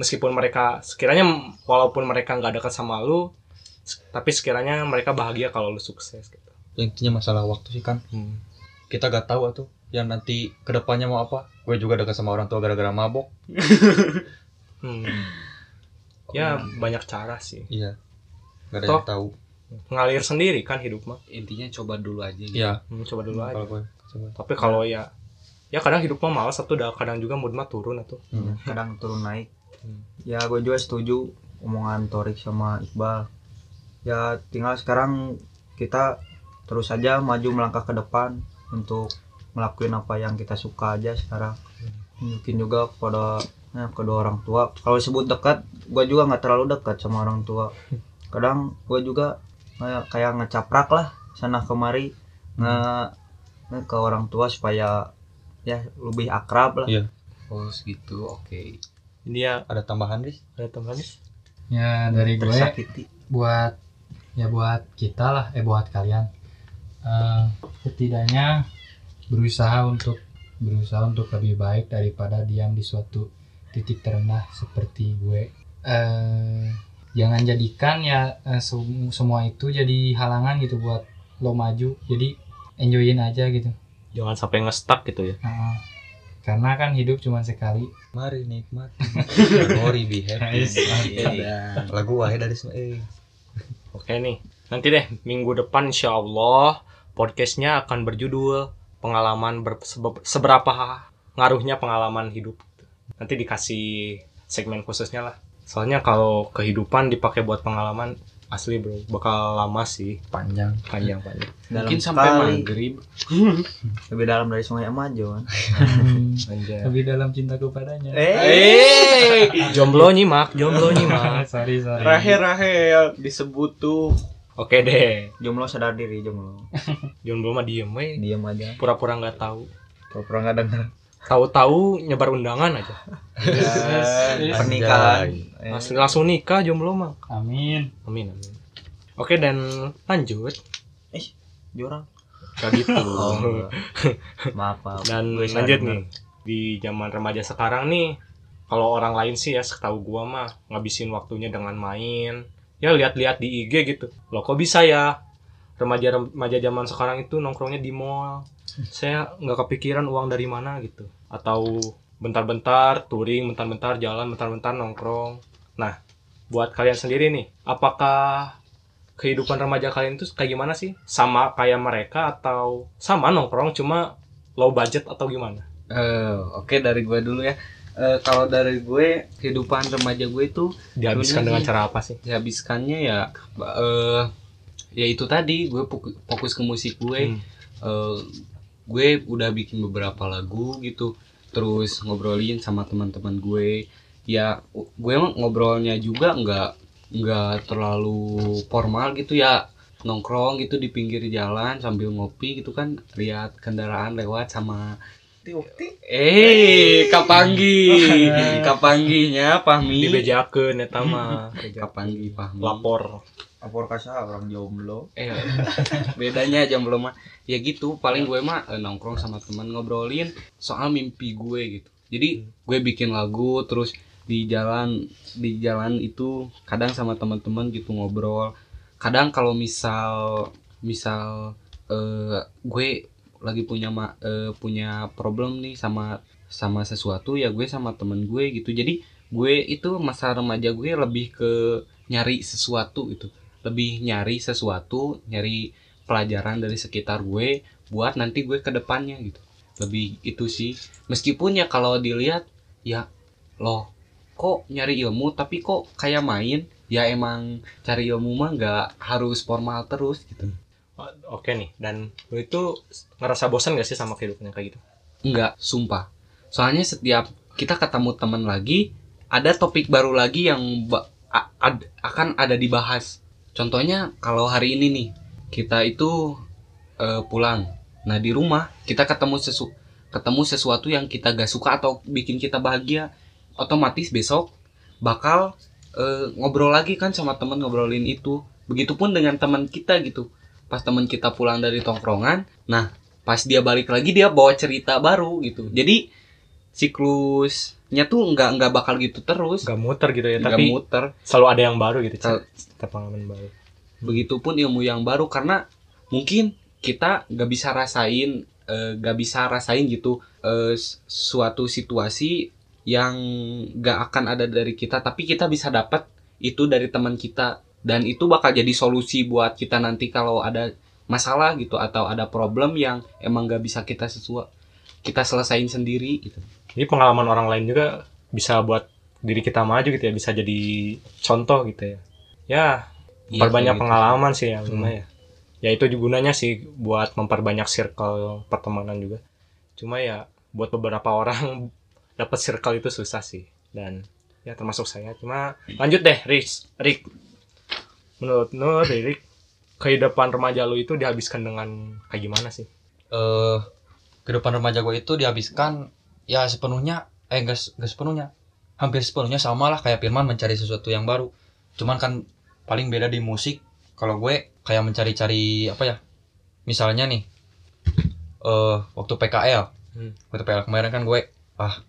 meskipun mereka sekiranya walaupun mereka nggak dekat sama lu tapi sekiranya mereka bahagia kalau lu sukses gitu Intinya masalah waktu sih kan. Kita gak tahu tuh yang nanti ke depannya mau apa. Gue juga dekat sama orang tua gara-gara mabok. Hmm. ya banyak cara sih Iya. Gak ada Toh. yang tahu. ngalir sendiri kan hidup mah intinya coba dulu aja gitu Iya. Hmm, coba dulu aja Kalau gue coba. tapi kalau ya ya kadang hidup mah malas satu dah kadang juga mood mah turun atau Hmm. kadang turun naik Hmm. ya gue juga setuju omongan Torik sama Iqbal ya tinggal sekarang kita terus saja maju melangkah ke depan untuk ngelakuin apa yang kita suka aja sekarang. Mungkin juga kepada ya, kedua orang tua. Kalau sebut dekat gue juga nggak terlalu dekat sama orang tua. Kadang gue juga kayak, kayak ngecaprak lah sana kemari nge, nge ke orang tua supaya ya lebih akrab lah. Iya. oh segitu. Oke. Ini ya Ada tambahan, Riz? ada tambahan Nis? Ya dari gue tersakiti buat ya buat kita lah eh buat kalian Eh, setidaknya berusaha untuk berusaha untuk lebih baik daripada diam di suatu titik terendah seperti gue eh jangan jadikan ya sem- semua itu jadi halangan gitu buat lo maju jadi enjoyin aja gitu Jangan sampai ngestak gitu ya. Nah, karena kan hidup cuma sekali Mari nikmati. Memori be happy. Iya. Lagu wahid dari semua. Eh. Oke nih. Nanti deh minggu depan insya Allah podcastnya akan berjudul pengalaman ber- sebe- seberapa ngaruhnya pengalaman hidup. Nanti dikasih segmen khususnya lah. Soalnya kalau kehidupan dipakai buat pengalaman asli bro bakal lama sih Panjang. panjang panjang. dalam mungkin sampai sekali. maghrib lebih dalam dari sungai kan Anjay. lebih dalam cintaku padanya eh Jomblo nyimak, jomblo nyimak. sorry sorry Rahel Rahel disebut tuh Oke deh, jomblo sadar diri jomblo jomblo mah diem we. diam aja Pura-pura nggak tahu. pura-pura nggak dengar Tahu-tahu nyebar undangan aja. pernikahan Eh, Langsung, langsung nikah jomblo mah. amin Amin amin. Oke dan lanjut jurang kayak gitu. oh maaf maaf dan Gue lanjut dengar. nih di zaman remaja sekarang nih kalau orang lain sih ya setahu gua mah ngabisin waktunya dengan main ya lihat-lihat di IG gitu. Loh kok bisa ya? Remaja remaja zaman sekarang itu nongkrongnya di mall. Saya nggak kepikiran uang dari mana gitu. Atau bentar-bentar touring bentar-bentar jalan bentar-bentar nongkrong. Nah buat kalian sendiri nih apakah kehidupan remaja kalian itu kayak gimana sih? Sama kayak mereka atau sama nongkrong cuma low budget atau gimana? Eh, oke dari gue dulu ya Eh, kalau dari gue kehidupan remaja gue itu dihabiskan dengan cara apa sih? Dihabiskannya ya eh ya itu tadi gue foku- fokus ke musik gue. Hmm. Eh, gue udah bikin beberapa lagu gitu terus ngobrolin sama teman-teman gue. Ya gue emang ngobrolnya juga nggak nggak terlalu formal gitu ya. Nongkrong gitu di pinggir jalan sambil ngopi gitu kan lihat kendaraan lewat sama eh kapanggi kapangginya pahmi. Dibejakeun eta mah. Kapanggi pahmi. Lapor. Lapor kasar orang jomblo? Eh bedanya jam belum mah. Ya gitu paling gue mah eh, nongkrong sama teman ngobrolin soal mimpi gue gitu. Jadi gue bikin lagu terus di jalan di jalan itu kadang sama teman-teman gitu ngobrol. Kadang kalau misal misal eh, gue lagi punya ma- eh, punya problem nih sama sama sesuatu ya gue sama temen gue gitu. Jadi gue itu masa remaja gue lebih ke nyari sesuatu gitu. Lebih nyari sesuatu nyari pelajaran dari sekitar gue buat nanti gue ke depannya gitu. Lebih itu sih. Meskipun ya kalau dilihat ya loh kok nyari ilmu tapi kok kayak main? Ya emang cari ilmu mah nggak harus formal terus gitu oke nih dan lu itu ngerasa bosan gak sih sama kehidupan yang kayak gitu Enggak, sumpah. Soalnya setiap kita ketemu teman lagi, ada topik baru lagi yang ad- akan ada dibahas. Contohnya kalau hari ini nih, kita itu eh, pulang. Nah, di rumah kita ketemu sesu ketemu sesuatu yang kita gak suka atau bikin kita bahagia, otomatis besok bakal eh, ngobrol lagi kan sama teman ngobrolin itu. Begitupun dengan teman kita gitu. Pas teman kita pulang dari tongkrongan, nah pas dia balik lagi dia bawa cerita baru gitu. Jadi siklusnya tuh nggak nggak bakal gitu terus. Gak muter gitu ya nggak tapi muter. selalu ada yang baru gitu Sel- setiap pengalaman baru. Begitupun ilmu yang baru karena mungkin kita nggak bisa rasain eh, nggak bisa rasain gitu s- suatu situasi yang nggak akan ada dari kita tapi kita bisa dapat itu dari teman kita dan itu bakal jadi solusi buat kita nanti kalau ada masalah gitu atau ada problem yang emang nggak bisa kita sesuai kita selesain sendiri gitu. Jadi pengalaman orang lain juga bisa buat diri kita maju gitu ya bisa jadi contoh gitu ya. Ya Iya, memperbanyak kayak gitu. pengalaman sih ya Hmm. ya. Ya itu juga gunanya sih buat memperbanyak circle pertemanan juga. Cuma ya buat beberapa orang dapat circle itu susah sih. Dan ya termasuk saya. Cuma lanjut deh Rick Rick menurut Nur Rick kehidupan remaja lu itu dihabiskan dengan kayak gimana sih? Eh kehidupan remaja gue itu dihabiskan ya sepenuhnya eh enggak sepenuhnya. Hampir sepenuhnya sama lah kayak Firman mencari sesuatu yang baru. Cuman kan paling beda di musik. Kalau gue kayak mencari-cari apa ya misalnya nih eh waktu PKL Hmm. waktu PKL kemarin kan gue ah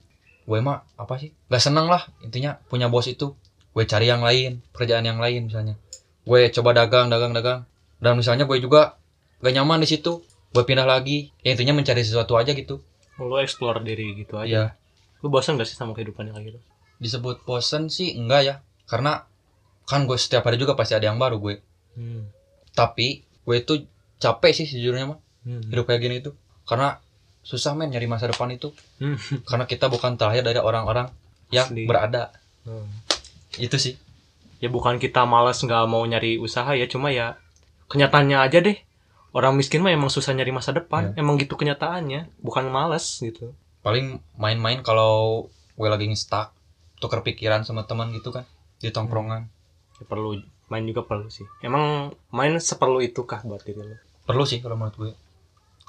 gue mah apa sih? Gak seneng lah intinya punya bos itu. Gue cari yang lain pekerjaan yang lain misalnya gue coba dagang dagang dagang. Dan misalnya gue juga gak nyaman di situ gue pindah lagi. Ya intinya mencari sesuatu aja gitu. Lu explore diri gitu aja. Ya lu bosan gak sih sama kehidupannya kayak gitu disebut bosen sih enggak ya. Karena kan gue setiap hari juga pasti ada yang baru gue hmm. tapi gue itu capek sih sejujurnya mah. Hmm. hidup kayak gini itu karena susah men nyari masa depan itu. Hmm. karena kita bukan terlahir dari orang-orang yang Asli. berada. Hmm. itu sih ya bukan kita malas nggak mau nyari usaha ya cuma ya kenyataannya aja deh. Orang miskin mah emang susah nyari masa depan. Emang gitu kenyataannya bukan malas gitu. Paling main-main kalau gue lagi ngestak tuker pikiran sama teman gitu kan di tongkrongan. Ya, perlu main juga perlu sih. Emang main seperlu itukah buat diri lu? Perlu sih kalau menurut gue.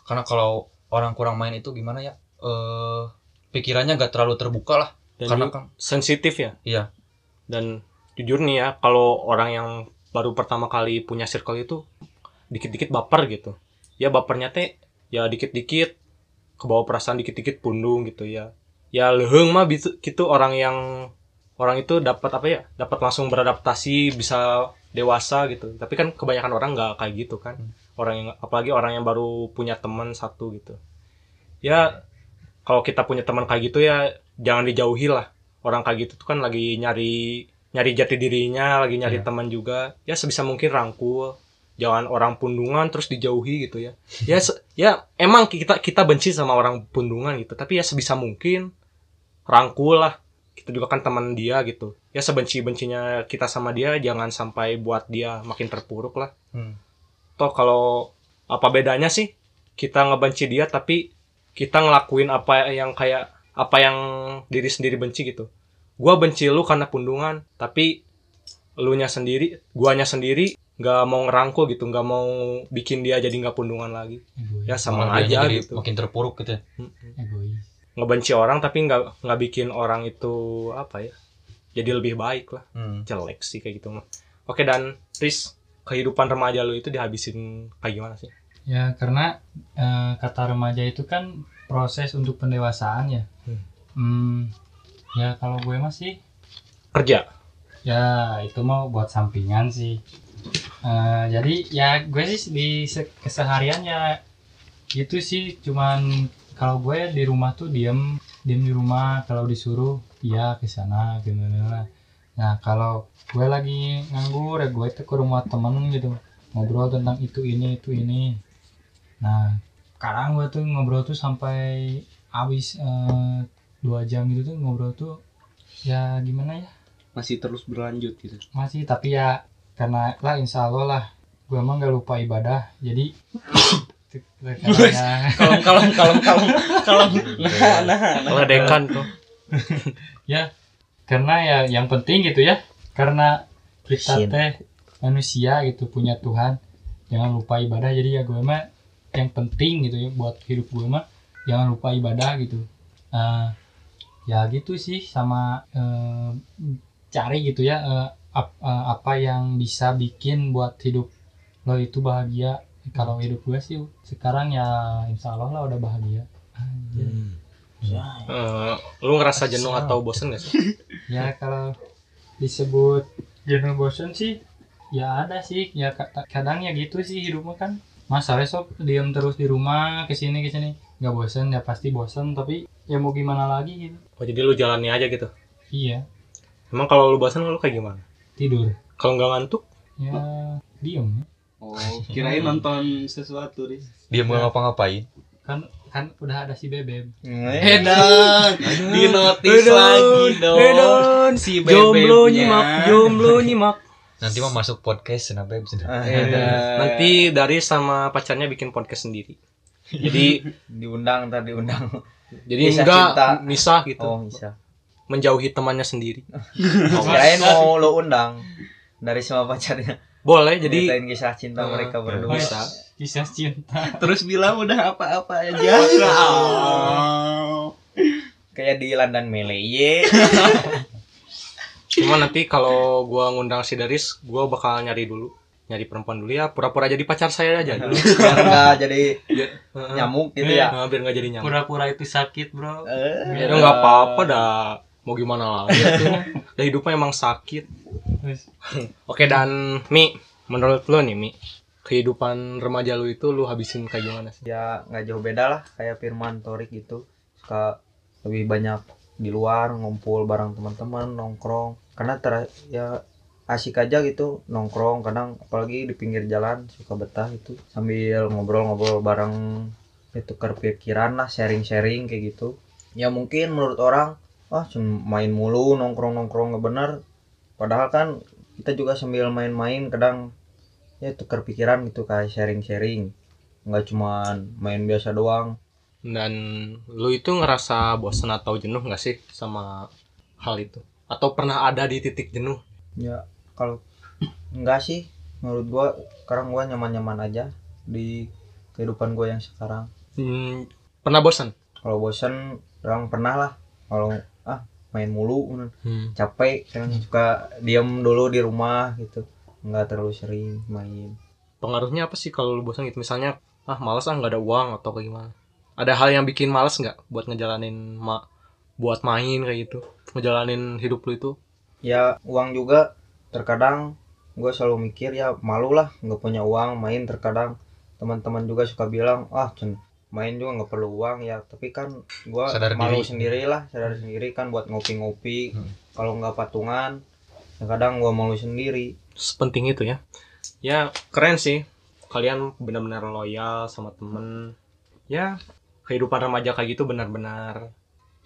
Karena kalau orang kurang main itu gimana ya? Eh pikirannya gak terlalu terbuka lah. Dan karena kan sensitif ya? Iya. Dan jujur nih ya kalau orang yang baru pertama kali punya circle itu dikit-dikit baper gitu. Ya bapernya teh ya dikit-dikit kebawa perasaan dikit-dikit pundung gitu ya. Ya leheng mah gitu, gitu orang yang orang itu dapat apa ya dapat langsung beradaptasi bisa dewasa gitu. Tapi kan kebanyakan orang nggak kayak gitu kan. Orang yang apalagi orang yang baru punya teman satu gitu. Ya kalau kita punya teman kayak gitu ya jangan dijauhi lah. Orang kayak gitu tuh kan lagi nyari nyari jati dirinya lagi nyari Iya. teman juga. Ya sebisa mungkin rangkul jangan orang pundungan terus dijauhi gitu ya. Ya se- ya emang kita kita benci sama orang pundungan gitu. Tapi ya sebisa mungkin rangkul lah. Kita juga kan teman dia gitu. Ya sebenci bencinya kita sama dia jangan sampai buat dia makin terpuruk lah. Hmm. toh kalau apa bedanya sih? Kita ngebenci dia tapi kita ngelakuin apa yang kayak apa yang diri sendiri benci gitu gua benci lu karena pundungan tapi elunya sendiri guanya sendiri nggak mau ngerangkul gitu nggak mau bikin dia jadi nggak pundungan lagi. Ya sama Malah aja gitu. makin terpuruk gitu ya. Egois. Ngebenci orang tapi nggak nggak bikin orang itu apa ya jadi lebih baik lah. Hmm. jelek sih kayak gitu mah. Oke dan Riz kehidupan remaja lu itu dihabisin kayak gimana sih? Ya karena eh, kata remaja itu kan proses untuk pendewasaan ya. Hmm. Hmm, ya kalau gue masih kerja? ya itu mau buat sampingan sih. Eh, jadi ya gue sih di se- keseharian ya gitu sih. Cuman kalau gue di rumah tuh diem diem di rumah. Kalau disuruh iya ke sana gimana nah kalau gue lagi nganggur ya gue tuh ke rumah temen gitu ngobrol tentang itu ini itu ini. Nah sekarang gue tuh ngobrol tuh sampai habis eh, dua jam gitu tuh ngobrol tuh ya gimana ya? Masih terus berlanjut gitu? Masih tapi ya karena lah insya Allah lah. Gue emang gak lupa ibadah jadi karena kalem kalem kalem kalem kalem. Nah nah ledekan tuh. Ya karena ya yang penting gitu ya karena kita teh manusia gitu punya Tuhan. Jangan lupa ibadah jadi ya gue mah yang penting gitu ya buat hidup gue mah jangan lupa ibadah gitu. Eh, ya gitu sih sama eh, cari gitu ya eh, ap- eh, apa yang bisa bikin buat hidup lo itu bahagia. Kalau hidup gue sih sekarang ya insya Allah lah udah bahagia. Anjir. Eh, lu ngerasa jenuh atau bosen gak sih? Ya kalau disebut jenuh bosan sih ya ada sih. Ya ka- kadang ya gitu sih hidupnya kan. Masa besok diam terus di rumah ke sini ke sini nggak bosan ya pasti bosan tapi ya mau gimana lagi gitu. Oh jadi lu jalani aja gitu? Iya. Emang kalau lu bosen lu kayak gimana? Tidur. Kalau nggak ngantuk? Ya diem. Oh kirain nonton sesuatu ris dia mau ngapa-ngapain. Kan kan udah ada si bebek Edan di notis lagi dong si jomblo bebeknya nyimak jomblo nyimak. Nanti mau masuk podcast nah beb Edan. nanti dari sama pacarnya bikin podcast sendiri jadi diundang ntar diundang. Jadi Kisah enggak cinta. misah gitu. Oh bisa menjauhi temannya sendiri. Oh, kirain mau lo undang dari semua pacarnya. Boleh jadi Ceritain kisah cinta Eh, mereka berdua. Bisa. kisah cinta. Terus bilang udah apa-apa aja. kayak di London Mele ye. Cuma nanti kalau gua ngundang si Daris gua bakal nyari dulu nyari perempuan dulu ya pura-pura jadi pacar saya aja dulu. Biar nggak jadi Heeh. nyamuk gitu ya. Nah, biar nggak jadi nyamuk. Pura-pura itu sakit bro. Eh, ya nggak apa-apa dah. Mau gimana lagi tuh? Dah hidupnya emang sakit. Oke dan Mi menurut lo nih Mi kehidupan remaja lu itu lu habisin kayak gimana sih? Ya nggak jauh beda lah kayak Firman Torik gitu. Suka lebih banyak di luar ngumpul bareng teman-teman nongkrong. Karena ter ya asik aja gitu nongkrong kadang apalagi di pinggir jalan suka betah itu sambil ngobrol-ngobrol bareng itu tukar pikiran lah sharing-sharing kayak gitu. Ya mungkin menurut orang ah cuma main mulu nongkrong-nongkrong nggak bener. Padahal kan kita juga sambil main-main kadang ya tukar pikiran gitu kayak sharing-sharing. Nggak cuman main biasa doang. Dan lu itu ngerasa bosan atau jenuh nggak sih sama hal itu? Atau pernah ada di titik jenuh? Ya kalau enggak sih menurut gua sekarang gua nyaman-nyaman aja di kehidupan gua yang sekarang. Hmm, pernah bosan kalau bosan orang pernah lah. Kalau ah main mulu Hmm. capek kan suka diam dulu di rumah gitu. Nggak terlalu sering main. Pengaruhnya apa sih kalau lu bosan gitu? Misalnya ah malas ah nggak ada uang atau kayak gimana? Ada hal yang bikin malas nggak buat ngejalanin ma buat main kayak gitu? Ngejalanin hidup lu itu? Ya uang juga terkadang gue selalu mikir ya malu lah nggak punya uang main. Terkadang teman-teman juga suka bilang ah main juga nggak perlu uang. Ya tapi kan gue Sadar malu diri. sendiri lah sadar sendiri kan buat ngopi-ngopi. Hmm. kalau nggak patungan ya kadang gue malu sendiri. Sepenting itu ya. Ya keren sih. Kalian benar-benar loyal sama temen. Ya kehidupan remaja kayak gitu benar-benar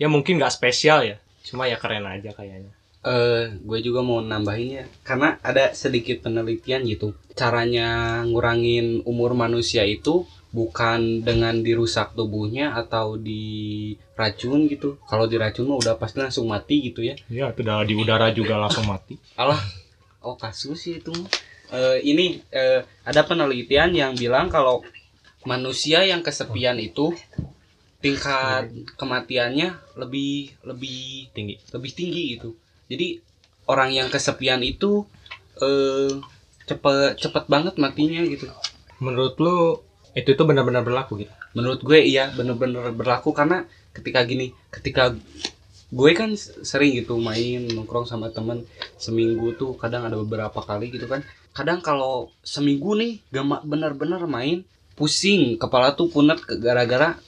ya mungkin nggak spesial ya. Cuma ya keren aja kayaknya Eh, gue juga mau nambahin ya, karena ada sedikit penelitian gitu. Caranya ngurangin umur manusia itu bukan dengan dirusak tubuhnya atau diracun gitu. Kalau diracun mah udah pasti langsung mati gitu ya. ya itu udah di udara juga langsung mati Oh kasus sih itu. Eh, ini eh, ada penelitian yang bilang kalau manusia yang kesepian itu tingkat kematiannya lebih lebih tinggi lebih tinggi gitu. Jadi orang yang kesepian itu eh cepet cepet banget matinya gitu. menurut lu itu itu benar-benar berlaku gitu Menurut gue iya bener-bener berlaku karena ketika gini, ketika gue kan sering gitu main nongkrong sama temen seminggu tuh kadang ada beberapa kali gitu kan. Kadang kalau seminggu nih gak bener-bener main pusing kepala tuh punet gara-gara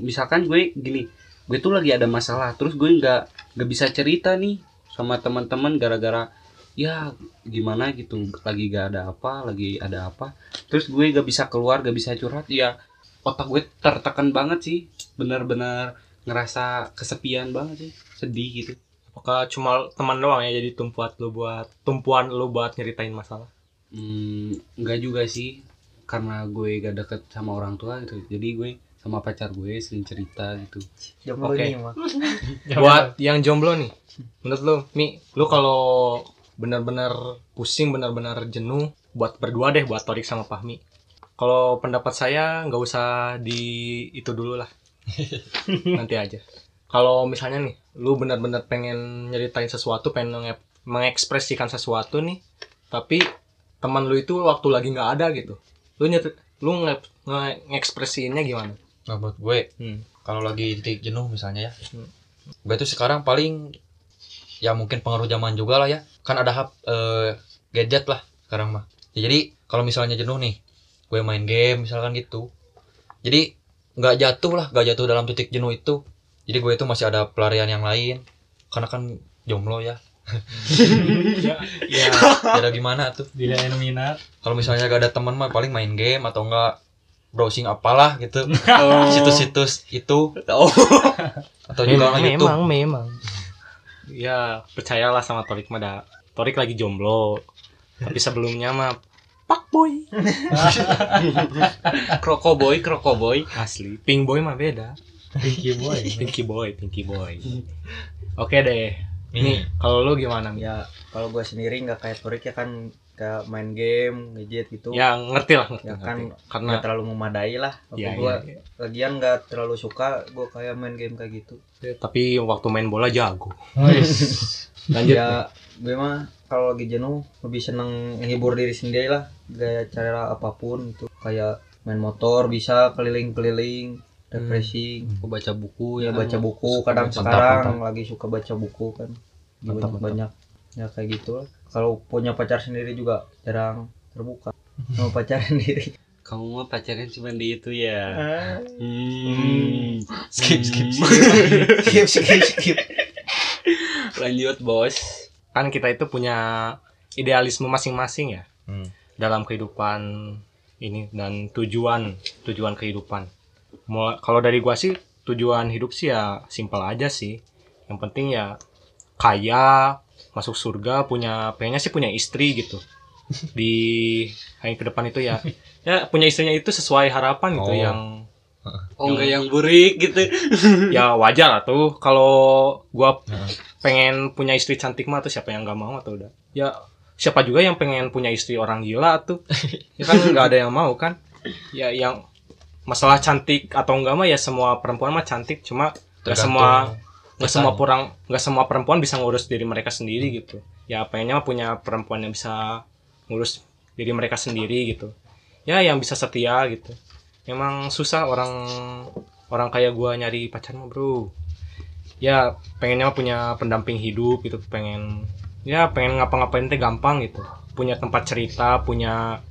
misalkan gue gini gue tuh lagi ada masalah terus gue nggak nggak bisa cerita nih sama teman-teman gara-gara ya gimana gitu? Lagi gak ada apa lagi ada apa? Terus gue gak bisa keluar gak bisa curhat ya otak gue tertekan banget sih. Benar-benar ngerasa kesepian banget sih sedih gitu. Apakah cuma teman doang ya jadi tumpuan lu buat tumpuan lu buat nyeritain masalah? Hmm, nggak juga sih karena gue gak deket sama orang tua gitu. Jadi gue sama pacar gue sering cerita gitu. Jomblo Oke. mah buat yang jomblo nih menurut lu Mi lu kalau benar-benar pusing benar-benar jenuh buat berdua deh buat Torik sama Fahmi kalau pendapat saya nggak usah di itu dulu lah nanti aja kalau misalnya nih lu benar-benar pengen nyeritain sesuatu pengen nge- mengekspresikan sesuatu nih tapi teman lu itu waktu lagi nggak ada gitu lu nyet lu nge, nge- ngekspresiinnya gimana Nah, buat gue hmm. kalau lagi titik jenuh misalnya ya Hmm. gue tuh sekarang paling ya mungkin pengaruh zaman juga lah ya. Kan ada hap eh, gadget lah sekarang mah. Ya, jadi kalau misalnya jenuh nih gue main game misalkan gitu. Jadi nggak jatuh lah nggak jatuh dalam titik jenuh itu. Jadi gue itu masih ada pelarian yang lain. Karena kan jomblo ya. Ya, ya. ada gimana tuh? Bila yang minat. Kalau misalnya gak ada teman mah paling main game atau enggak browsing apalah gitu. Oh. situs-situs itu. Oh. atau juga memang, YouTube memang, memang. Ya, percayalah sama Torik mah dah. Torik lagi jomblo. Tapi sebelumnya mah Pak Boy. krokoboy krokoboy Asli. Pink Boy mah beda. Pinky boy Pinky Boy, Pinky Boy. Oke deh. Nih, Nih, kalau lu gimana, Mi? ya kalau gue sendiri nggak kayak Torik ya kan kayak main game gadget gitu Ya ngerti lah ngerti. Ya ngerti. kan, karena nggak terlalu memadai lah apa ya, gua iya, iya. lagian nggak terlalu suka gua kayak main game kayak gitu tapi waktu main bola jago. Lanjut. ya gue mah kalau lagi jenuh lebih seneng menghibur diri sendiri lah gaya cara apa pun itu kayak main motor bisa keliling-keliling refreshing Aku baca buku ya kan. baca buku kadang baca- sekarang lagi suka baca buku kan Mantap, banyak mantap. banyak ya kayak gitu lah kalau punya pacar sendiri juga jarang terbuka sama pacar sendiri Kamu mah pacaran cuma di itu ya. Ah. Hmm. Skip skip. skip skip skip Lanjut bos. kan kita itu punya idealisme masing-masing ya Hmm. dalam kehidupan ini dan tujuan tujuan kehidupan. Kalau dari gua sih tujuan hidup sih ya simpel aja sih. Yang penting ya kaya, masuk surga, punya pengennya sih punya istri gitu. Di hari ke depan itu ya. Ya punya istrinya itu sesuai harapan gitu Oh. yang Oh enggak yang burik gitu. ya wajar lah tuh. Kalau gua pengen punya istri cantik mah tuh siapa yang nggak mau atau udah? Ya siapa juga yang pengen punya istri orang gila tuh. Ya kan nggak ada yang mau kan? Ya yang masalah cantik atau enggak mah ya semua perempuan mah cantik. Cuma nggak semua nggak semua perang nggak semua perempuan bisa ngurus diri mereka sendiri gitu. Ya pengennya punya perempuan yang bisa ngurus diri mereka sendiri gitu. Ya yang bisa setia gitu. Memang susah orang orang kayak gua nyari pacar mah bro. Ya pengennya mah punya pendamping hidup gitu pengen ya pengen ngapa-ngapain teh gampang gitu. Punya tempat cerita punya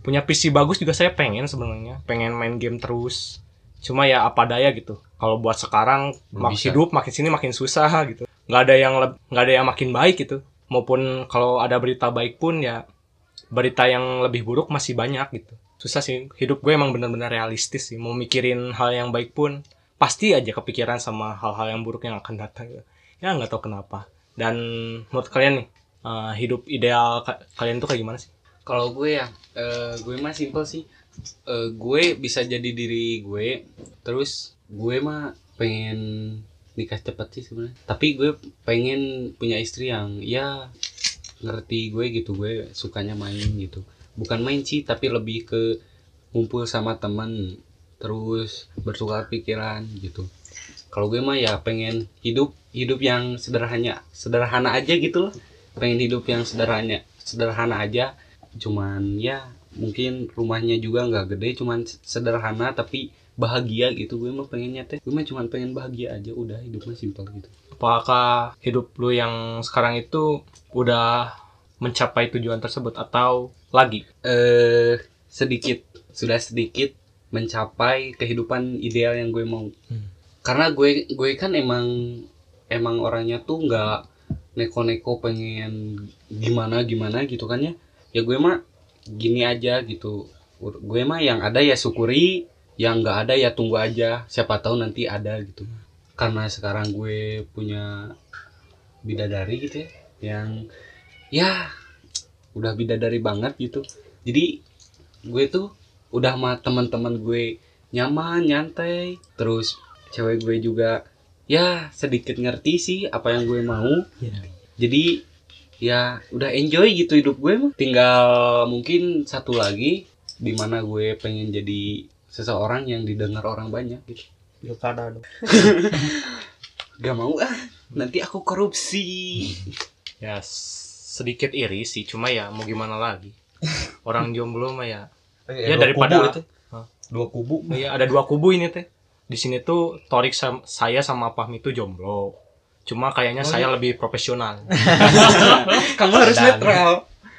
punya PC bagus juga saya pengen sebenarnya. Pengen main game terus. Cuma ya apa daya gitu kalau buat sekarang Belum mak bisa. hidup makin sini makin susah gitu nggak ada yang nggak ada yang makin baik gitu maupun kalau ada berita baik pun ya berita yang lebih buruk masih banyak gitu susah sih hidup gue emang benar-benar realistis sih mau mikirin hal yang baik pun pasti aja kepikiran sama hal-hal yang buruk yang akan datang gitu. ya nggak tahu kenapa dan menurut kalian nih eh, hidup ideal ka- kalian tuh kayak gimana sih Kalau gue ya, eh, gue mah simple sih. Eh, gue bisa jadi diri gue. Terus gue mah pengen nikah cepet sih sebenarnya. Tapi gue pengen punya istri yang ya ngerti gue gitu. Gue sukanya main gitu. Bukan main sih, tapi lebih ke ngumpul sama teman. Terus bertukar pikiran gitu. Kalau gue mah ya pengen hidup hidup yang sederhana sederhana aja gitu loh. Pengen hidup yang sederhana sederhana aja cuman ya mungkin rumahnya juga nggak gede cuman sederhana tapi bahagia gitu. Gue mah pengennya teh gue mah cuman pengen bahagia aja udah hidupnya simpel gitu. Apakah hidup lu yang sekarang itu udah mencapai tujuan tersebut atau lagi? Eh sedikit sudah sedikit mencapai kehidupan ideal yang gue mau. Hmm. karena gue gue kan emang emang orangnya tuh nggak neko-neko pengen gimana gimana gitu kan ya. Ya gue mah gini aja gitu. Gue mah yang ada ya syukuri yang nggak ada ya tunggu aja. Siapa tahu nanti ada gitu. Karena sekarang gue punya bidadari gitu ya yang ya udah bidadari banget gitu. Jadi gue tuh udah sama teman-teman gue nyaman nyantai. Terus cewek gue juga ya sedikit ngerti sih apa yang gue mau. Jadi ya udah enjoy gitu hidup gue mah. Tinggal mungkin satu lagi di mana gue pengen jadi seseorang yang didengar orang banyak gitu. Pilkada dong. Gak mau ah nanti aku korupsi. Ya sedikit iri sih cuma ya mau gimana lagi? Orang jomblo mah ya Ya, dua daripada- kubu itu. Hah? dua kubu. Ya ada dua kubu ini teh. Di sini tuh Torik sam- saya sama Pahmi tuh jomblo. Cuma kayaknya saya lebih profesional. Kamu harus Dan- netral.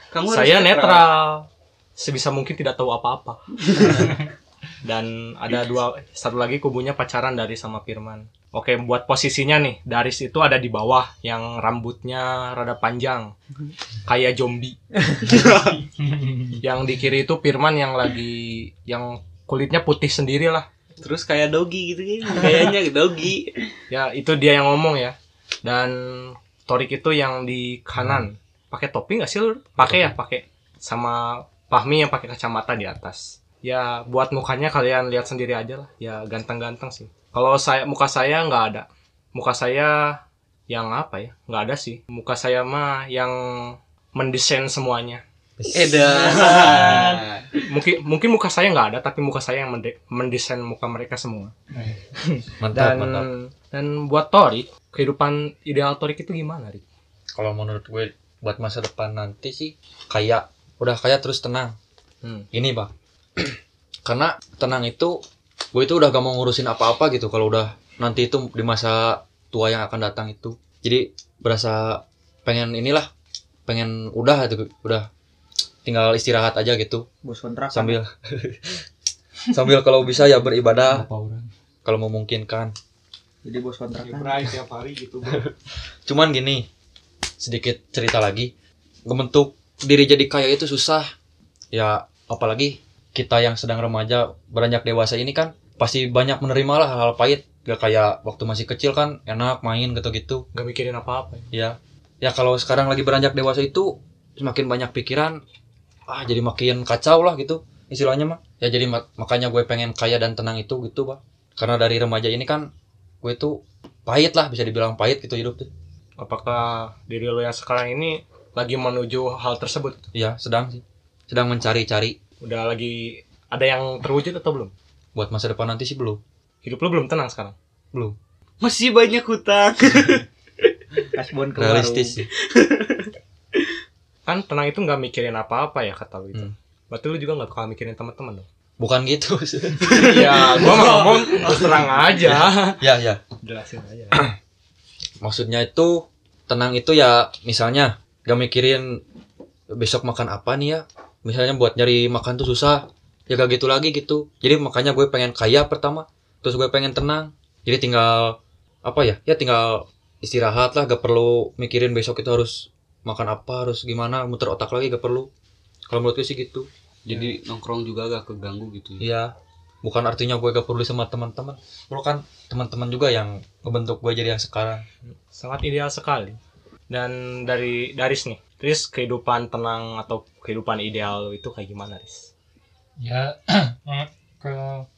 Kamu harus saya netral. Sebisa mungkin tidak tahu apa-apa dan ada dua satu lagi kubunya pacaran dari sama Firman. Oke buat posisinya nih Daris itu ada di bawah yang rambutnya rada panjang kayak zombie. Yang di kiri itu Firman yang lagi yang kulitnya putih sendiri lah. Terus kayak dogi gitu kan kayaknya dogi ya itu dia yang ngomong ya. Dan Torik itu yang di kanan. Pakai topi nggak sih lu pakai ya pakai sama Fahmi yang pakai kacamata di atas ya buat mukanya kalian lihat sendiri aja lah ya ganteng-ganteng sih kalau saya muka saya nggak ada muka saya yang apa ya nggak ada sih muka saya mah yang mendesain semuanya Edan. Mungkin mungkin muka saya nggak ada, tapi muka saya yang mende- mendesain muka mereka semua. Mantap, Dan mantap. dan buat Torik, kehidupan ideal Torik itu gimana, Rik? Kalau menurut gue buat masa depan nanti sih kayak udah kayak terus tenang. Hmm. Ini, Bang. Karena tenang itu gue itu udah gak mau ngurusin apa-apa gitu kalau udah nanti itu di masa tua yang akan datang itu. Jadi berasa pengen inilah pengen udah gitu udah tinggal istirahat aja gitu. Bos kontrak sambil sambil kalau bisa ya beribadah. Kalau memungkinkan. Jadi bos kontrak tiap hari gitu. cuman gini sedikit cerita lagi. Membentuk diri jadi kaya itu susah. Ya apalagi kita yang sedang remaja beranjak dewasa ini kan pasti banyak menerima lah hal-hal pahit gak kayak waktu masih kecil kan enak main gitu-gitu Gak mikirin apa-apa. ya. ya ya kalau sekarang lagi beranjak dewasa itu semakin banyak pikiran ah jadi makin kacau lah gitu istilahnya mah ya jadi mak- makanya gue pengen kaya dan tenang itu gitu pak karena dari remaja ini kan gue itu pahit lah bisa dibilang pahit gitu hidup tuh Apakah diri lo yang sekarang ini lagi menuju hal tersebut? Iya, sedang sih. Sedang mencari-cari Udah lagi ada yang terwujud atau belum? buat masa depan nanti sih belum. Hidup lo belum tenang sekarang. Belum. Masih banyak hutang. kasbon ke Realistis sih. Kan tenang itu nggak mikirin apa-apa ya kata lo itu. Hmm. Berarti lu juga nggak bakal mikirin teman-teman dong. Bukan gitu. ya, gua mah ngomong terus terang aja. ya, ya. Jelasin aja. Maksudnya itu tenang itu ya misalnya gak mikirin besok makan apa nih ya. Misalnya buat nyari makan tuh susah. Ya gak gitu lagi gitu. Jadi makanya gue pengen kaya pertama. Terus gue pengen tenang. Jadi tinggal apa ya? Ya tinggal istirahat lah. Gak perlu mikirin besok itu harus makan apa, harus gimana, muter otak lagi gak perlu. Kalau menurut gue sih gitu. Jadi nongkrong juga gak keganggu gitu ya. Iya. Bukan artinya gue gak peduli sama teman-teman. Bro kan teman-teman juga yang ngebentuk gue jadi yang sekarang. Sangat ideal sekali. Dan dari Daris nih, Riz kehidupan tenang atau kehidupan ideal lo itu kayak gimana, Riz? Ya, eh, kalau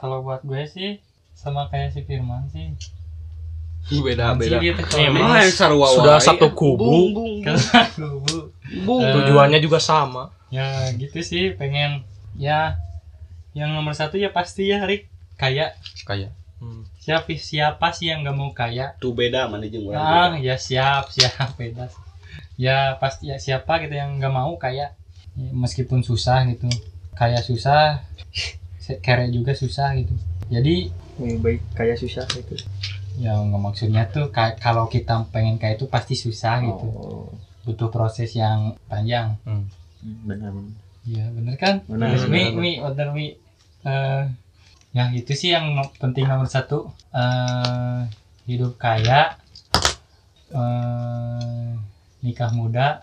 kalau buat gue sih sama kayak si Firman sih. Beda Sih beda. gitu Emang yang sarwa sudah satu kubu. Bung, bung, aku bu. bung. Eh, Tujuannya juga sama. Ya gitu sih pengen ya yang nomor satu ya pasti ya Rik kaya Kayak. Hmm. siapa siapa sih yang nggak mau kaya Tuh beda mana jeung ah ya siap siap beda sih. Ya pasti ya siapa gitu yang nggak mau kaya Ya, meskipun susah gitu kaya susah kere juga susah gitu jadi Wih, baik kayak susah itu ya nggak maksudnya tuh ka- kalau kita pengen kaya itu pasti susah gitu oh butuh proses yang panjang Hmm, benar benar Iya bener kan? Benar, Mi, benar. Mi, Mi. Eh, ya itu sih yang penting nomor satu. eh hidup kaya, eh nikah muda,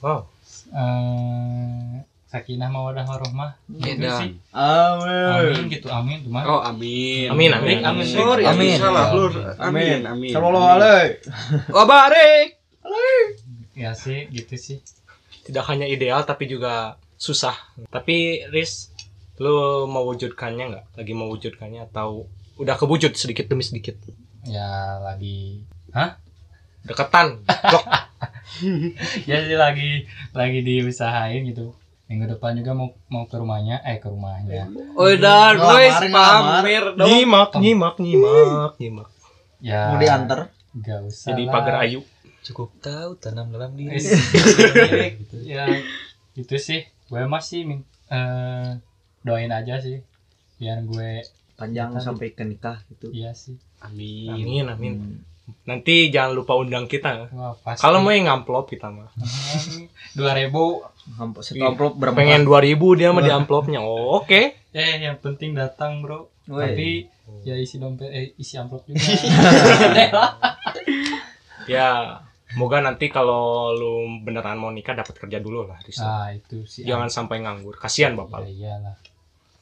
Wow. eh sakinah mawadah warohmah. Gitu sih. amin Amin gitu, amin tuh mah. Oh, amin. Amin, amin. Amin. Sorry, Amin. amin. Salah. Lur. Amin, amin. Sallallahu alaihi Wa barik. Ya sih, gitu sih. Tidak hanya ideal tapi juga susah. Tapi Riz, lo mewujudkannya nggak? Lagi mewujudkannya atau udah kewujud sedikit demi sedikit? Ya lagi Deketan. Blok. ya sih lagi lagi diusahain gitu. Minggu depan juga mau mau ke rumahnya, eh ke rumahnya. Oh, dan Ngelamar, guys, ngelamar. pamer dong. Nyimak, nyimak, nyimak, nyimak. Ya mau diantar Gak usah. Jadi pagar ayu. Cukup tahu tanam dalam diri. Is- gitu. ya itu sih gue masih min- eh, doain aja sih biar gue panjang sampai ke nikah gitu iya sih Amin. Amin, amin. Hmm. Nanti jangan lupa undang kita. wah Kalau mau yang ngamplop kita mah. dua ribu Amplop- satu amplop berapa Pengen 2000 dia mah di amplopnya. Oh, oke. eh yang penting datang bro Woi. tapi ya isi dompet eh isi amplop juga Ya, moga nanti kalau lu beneran mau nikah dapat kerja dulu lah, Riz. nah itu sih Jangan sampai nganggur. Kasihan ya bapak. iyalah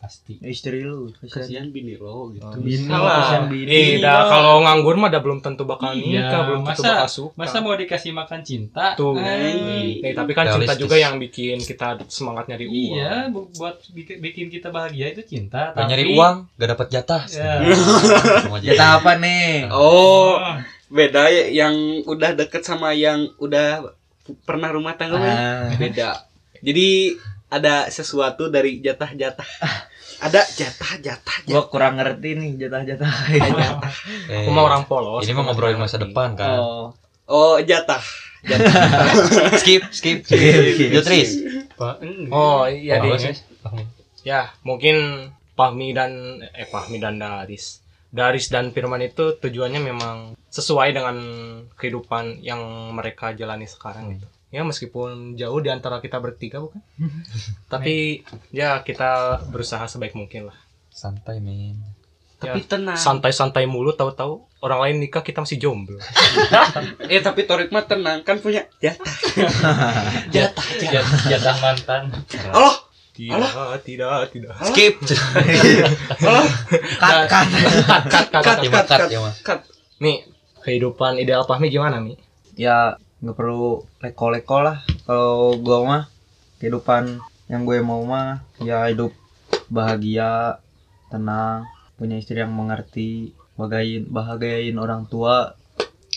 pasti istri lu Kasihan bini lo gitu. bini Salah. kasihan bini Eh, dah kalau nganggur mah udah belum tentu bakal Iya, nikah, belum tentu masa- bakal suka. masa mau dikasih makan cinta Tuh. Eh, tapi kan cinta Realistis. juga yang bikin kita semangat nyari uang. iya bu- buat bikin, bikin kita bahagia itu cinta Gak nyari tapi- uang, gak dapat jatah. Semua jatah apa nih Oh, beda ya yang udah deket sama yang udah pernah rumah tangga mah. Ah, beda. Jadi ada sesuatu dari jatah-jatah. Ada jatah-jatah. Gua kurang ngerti nih jatah-jatah. Eh, Aku mau orang polos. Ini mah ngobrolin masa depan kan. Oh. Oh, jatah. skip, skip, Skip, skip. Jutris. Oh iya Oh, deh. sih. Ya mungkin Fahmi dan eh Fahmi dan Daris. Daris dan Firman itu tujuannya memang sesuai dengan kehidupan yang mereka jalani sekarang gitu. Ya meskipun jauh di antara kita bertiga bukan? Tapi ya kita berusaha sebaik mungkin lah. Santai, men. Ya, Tapi tenang. santai-santai mulu tahu-tahu orang lain nikah kita masih jomblo. eh tapi Torik mah tenang kan punya jatah. jatah, jatah. Jat- jatah mantan Allah, Tidak, tidak, tidak. Skip. Allah. Kat kat. Cut, cut, cut, cut. Ya, mah, cut, ya, mah. Mi, kehidupan ideal Fahmi gimana, Mi? Ya nggak perlu leko-leko lah. Kalau gua mah kehidupan yang gue mau mah ya hidup bahagia, tenang, punya istri yang mengerti, bagain bahagiain orang tua.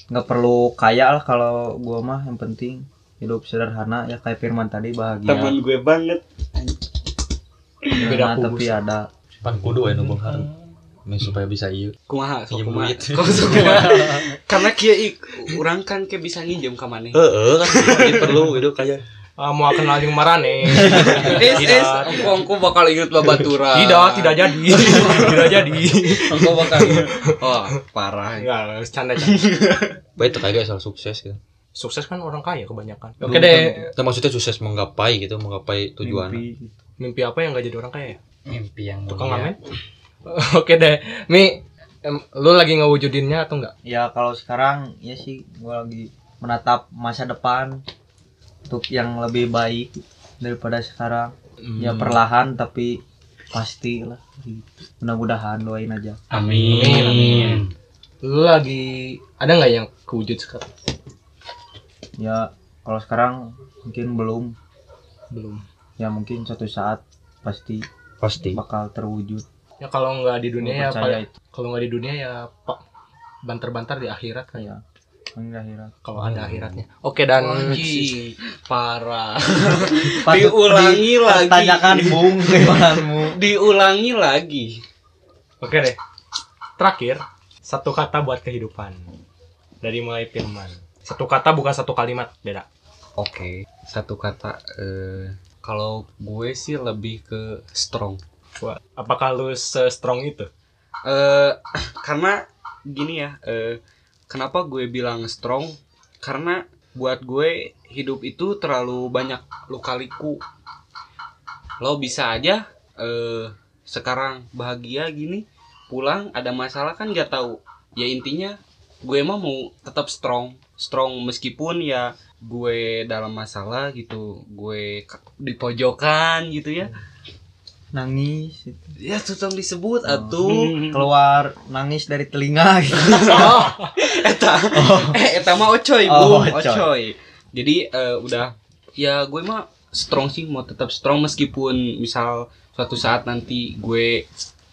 Nggak perlu kaya lah kalau gua mah yang penting hidup sederhana ya kayak Firman tadi bahagia. Teman gue banget. Beda Sederhana, tapi ada Pan kudu ya nubung Ini supaya bisa iya. Kumaha sok Pinjem kumaha. duit. Kok sok kumaha? Karena kia ik, urang kan ke bisa nginjem ka maneh. Heeh, kan perlu itu kayak Ah, mau kenal yang marane. Es es, Tidak, engko engko bakal inget babaturan. tidak, tidak jadi. tidak jadi. Engko bakal inget. Oh, parah. Enggak, canda canda. baik kayak asal sukses gitu. Sukses kan orang kaya kebanyakan. Oke deh, Nah, maksudnya sukses menggapai gitu, menggapai tujuan. mimpi. mimpi apa yang gak jadi orang kaya? ya? mimpi yang Tukang ngamen? Oke deh, Mi, em, lu lagi ngewujudinnya atau enggak? Ya kalau sekarang ya sih gua lagi menatap masa depan untuk yang lebih baik daripada sekarang. Ya Hmm. perlahan tapi pasti lah. Gitu. Mudah-mudahan doain aja. amin Amin. Lu lagi ada nggak yang kewujud sekarang? Ya kalau sekarang mungkin belum. Belum. Ya mungkin suatu saat pasti Pasti. bakal terwujud. Ya kalau nggak di dunia ya paling- kalau nggak di dunia ya pak banter-banter di akhirat kan ya. Enggak akhirat. Kalau ada akhiratnya. Oke dan parah. Patut Diulangi lagi. Tanyakan Bung. Diulangi lagi. Oke deh. Terakhir, satu kata buat kehidupan. Dari mulai Firman. Satu kata bukan satu kalimat, beda. Oke, satu kata eh kalau gue sih lebih ke strong. Wah, apakah lu se-strong itu? Eh karena gini ya, eh kenapa gue bilang strong? Karena buat gue hidup itu terlalu banyak luka-liku. Lo bisa aja eh sekarang bahagia gini, pulang ada masalah kan nggak tahu. Ya intinya gue mah mau tetap strong, strong meskipun ya gue dalam masalah gitu, gue di pojokan gitu ya. Nangis itu. Ya susah disebut Oh. atuh. keluar nangis dari telinga gitu. eta eh eta mah ocoy Oh, bu ocoy. ocoy jadi eh, udah ya gue mah strong sih mau tetap strong meskipun misal suatu saat nanti gue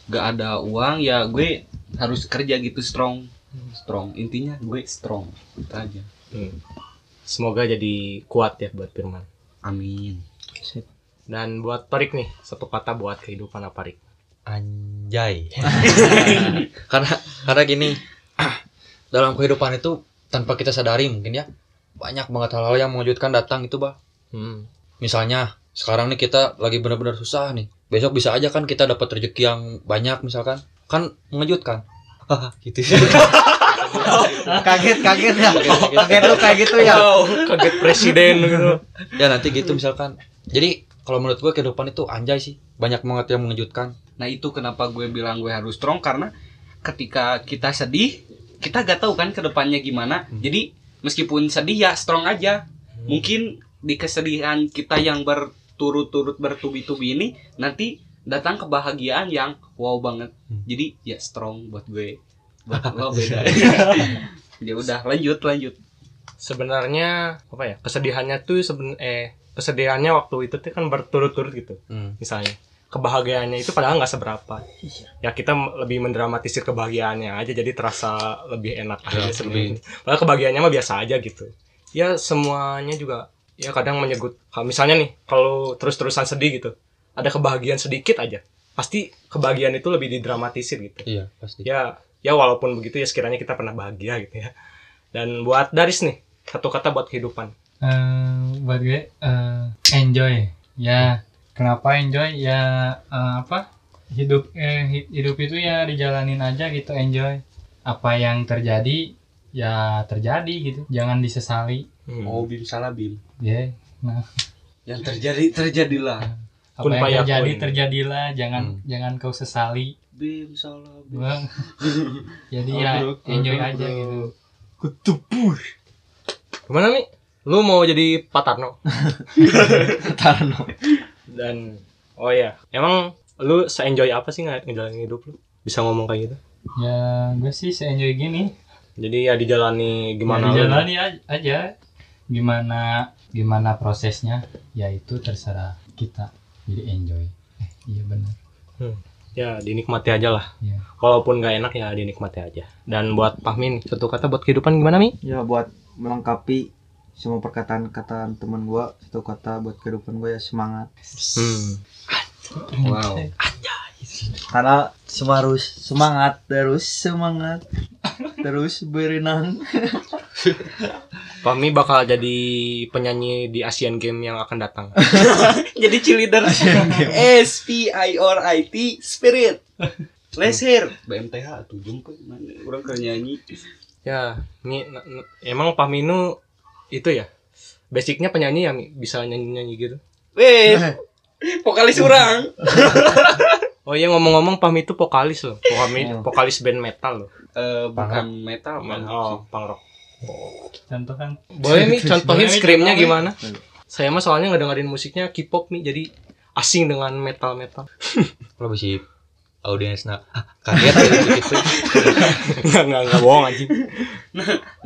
gak ada uang ya gue harus kerja gitu strong strong intinya gue strong itu aja Hmm. Semoga jadi kuat ya buat Firman. amin Sip. Dan buat Torik nih, satu kata buat kehidupan apa Rik? Anjay. karena karena gini, dalam kehidupan itu tanpa kita sadari mungkin ya banyak banget hal-hal yang mengejutkan datang itu bah. Hmm. Misalnya sekarang nih kita lagi benar-benar susah nih. Besok bisa aja kan kita dapat rezeki yang banyak misalkan. Kan mengejutkan. Gitu. kaget kaget ya kaget lu kayak gitu ya Kaget presiden gitu. ya nanti gitu misalkan. Jadi kalau menurut gue kehidupan itu anjay sih. Banyak banget yang mengejutkan. nah itu kenapa gue bilang gue harus strong karena ketika kita sedih kita gak tahu kan ke depannya gimana jadi meskipun sedih ya strong aja mungkin di kesedihan kita yang berturut-turut bertubi-tubi ini nanti datang kebahagiaan yang wow banget Hmm. jadi ya strong buat gue buat lo beda ya udah lanjut lanjut Sebenarnya apa ya? Kesedihannya tuh seben eh kesedihannya waktu itu tuh kan berturut-turut gitu. Hmm. Misalnya kebahagiaannya itu padahal nggak seberapa. Ya kita lebih mendramatisir kebahagiaannya aja jadi terasa lebih enak aja Ya, sebenarnya. Padahal kebahagiaannya mah biasa aja gitu. Ya semuanya juga ya kadang menyebut misalnya nih kalau terus-terusan sedih gitu ada kebahagiaan sedikit aja pasti kebahagiaan itu lebih didramatisir gitu Iya, pasti. ya ya walaupun begitu ya sekiranya kita pernah bahagia gitu ya dan buat Daris nih satu kata buat kehidupan Eh, buat gue eh, enjoy. Ya kenapa enjoy? Ya eh, apa? Hidup eh, hi- hidup itu ya dijalanin aja gitu enjoy. Apa yang terjadi? Ya terjadi gitu jangan disesali. Hmm. Oh, bim salah bim. ya Yang terjadi terjadilah. apa Kun yang terjadi terjadilah. Jangan jangan kau sesali. Bim salah bim. Bang. jadi ya enjoy aja gitu. Gimana nih lu mau jadi Pak Tarno? Tarno. dan oh ya emang lu se-enjoy apa sih nggak ngejalanin hidup lu? Bisa ngomong kayak gitu? Ya gue sih enjoy gini. Jadi ya dijalani gimana ya, lu. dijalani a- aja. Gimana gimana prosesnya? Ya itu terserah kita. Jadi enjoy. Eh, iya benar. Ya dinikmati aja lah. Iya. walaupun nggak enak ya dinikmati aja. Dan buat Pahmin satu kata buat kehidupan gimana mi? Ya buat melengkapi semua perkataan-kataan teman gua satu kata buat kehidupan gua ya semangat. hmm. Wow. Karena semua harus semangat terus semangat terus berenang. Pahmi bakal jadi penyanyi di Asian Game yang akan datang Jadi cheerleader. S P I R I T Spirit. Leser. BMTH tuh jumpa mana orang keur nyanyi. ya ini emang Pahminu itu ya? Basicnya penyanyi yang bisa nyanyi nyanyi gitu. Weh. Vokalis orang. oh iya ngomong-ngomong Pahmi itu vokalis loh. Vokalis Oh. vokalis band metal loh. Eh bukan metal, punk oh punk rock. Contoh kan. Boleh nih contohin screamnya gimana? Saya mah soalnya nggak dengerin musiknya K-pop nih jadi asing dengan metal metal Kalau bisa audiens nak kaget aja gitu. nggak nggak nggak bohong anjing.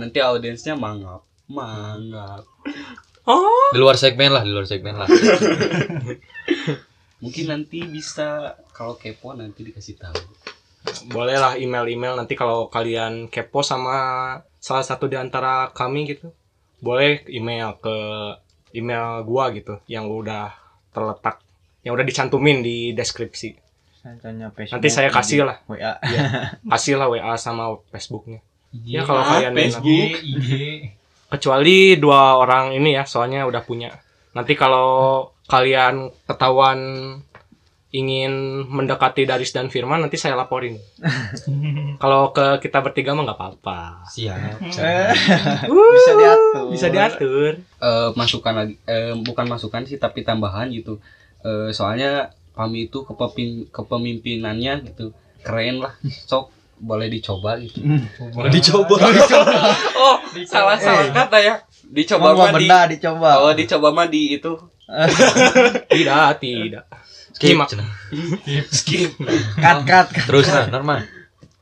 Nanti audiensnya mangap. Mangap. oh Di luar segmen lah, di luar segmen lah. Mungkin nanti bisa kalau kepo nanti dikasih tahu. boleh lah email-email nanti kalau kalian kepo sama salah satu di antara kami gitu boleh email ke email gua gitu yang udah terletak yang udah dicantumin di deskripsi nanti saya kasih lah WA. kasih lah WA sama Facebooknya ya kalau Ah, kalian Facebook. minat. IG. Kecuali dua orang ini ya soalnya udah punya. Nanti kalau kalian ketahuan ingin mendekati Daris dan Firman nanti saya laporin. Kalau ke kita bertiga mah nggak apa-apa. Siap. Bisa diatur. bisa diatur. Eh masukan lagi eh bukan masukan sih tapi tambahan gitu. Eh soalnya Pami itu kepemimpinannya gitu keren lah sok boleh dicoba gitu. Boleh dicoba. oh salah salah kata ya. Dicoba Coba mah di benda dicoba. oh dicoba mah di itu. Tidak tidak. Skip. Cenah. skip. Cut cut. cut. Terus nah, normal.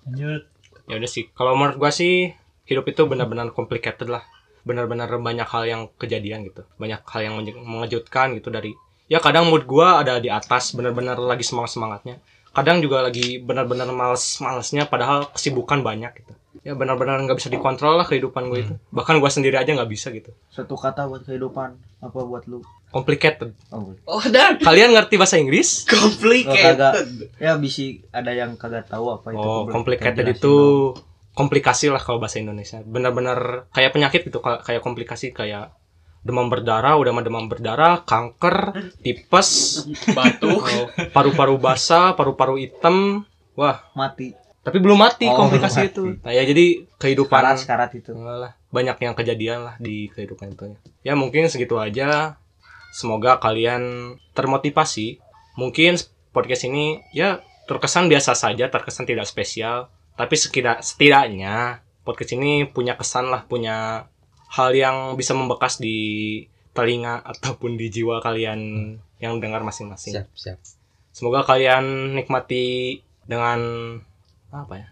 lanjut. Ya udah sih kalau menurut gua sih hidup itu benar-benar complicated lah. Benar-benar banyak hal yang kejadian gitu. Banyak hal yang mengejutkan gitu dari ya kadang mood gua ada di atas benar-benar lagi semangat semangatnya kadang juga lagi benar-benar males-malesnya padahal kesibukan banyak gitu ya benar-benar nggak bisa dikontrol lah kehidupan gue itu bahkan gua sendiri aja nggak bisa gitu Satu kata buat kehidupan. Apa buat lu? complicated Oh, oh dan kalian ngerti bahasa Inggris complicated ya bisa ada yang kagak tahu apa itu. Oh, complicated itu dong. komplikasi lah kalau bahasa Indonesia. Benar-benar kayak penyakit gitu, kayak komplikasi kayak demam berdarah, udah mah demam berdarah, kanker, tipes, batuk paru-paru basah, paru-paru hitam. Wah, mati. tapi belum mati Oh, komplikasi belum itu. mati. Nah, ya jadi kehidupan Karat karat itu. lah banyak yang kejadian lah di kehidupan itu. Ya mungkin segitu aja. Semoga kalian termotivasi. Mungkin podcast ini ya terkesan biasa saja, terkesan tidak spesial. Tapi sekida- setidaknya podcast ini punya kesan lah, punya hal yang bisa membekas di telinga ataupun di jiwa kalian yang dengar masing-masing. Siap, siap. Semoga kalian nikmati dengan apa ya?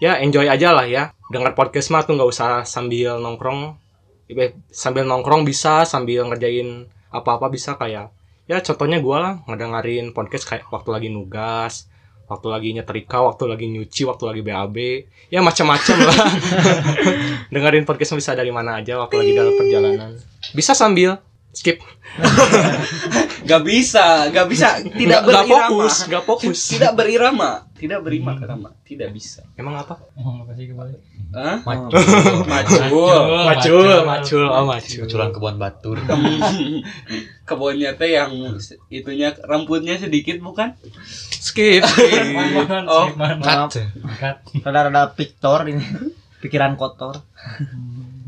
Ya enjoy aja lah ya. Dengar podcast mah tuh nggak usah sambil nongkrong. Eh, Sambil nongkrong bisa, sambil ngerjain apa-apa bisa kayak ya contohnya gua lah ngedengerin podcast kayak waktu lagi nugas, waktu lagi nyetrika waktu lagi nyuci waktu lagi BAB ya macam-macam lah. Dengerin podcast bisa dari mana aja waktu lagi dalam perjalanan. Bisa sambil skip Gak bisa, gak bisa. Tidak Nggak- nggak berirama. fokus nggak fokus Tidak berirama. Tidak berirama. Tidak bisa. emang apa Oh, makasih kembali. Hah? Macul. Macul. macul macul oh macul Cucuran kebun batur. Kebunnya teh yang itunya rambutnya sedikit bukan? skip Oh. Maaf, Cut. rada-rada piktor ini. Pikiran kotor.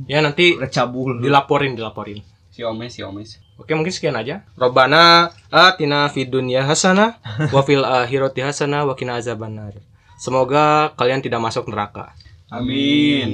ya nanti dilaporin dilaporin Si Omes, si Omes. Oke mungkin sekian aja. Robana atina fid dunya hasanah wa fil akhirati hasanah wa qina azabannar. Semoga kalian tidak masuk neraka. Amin.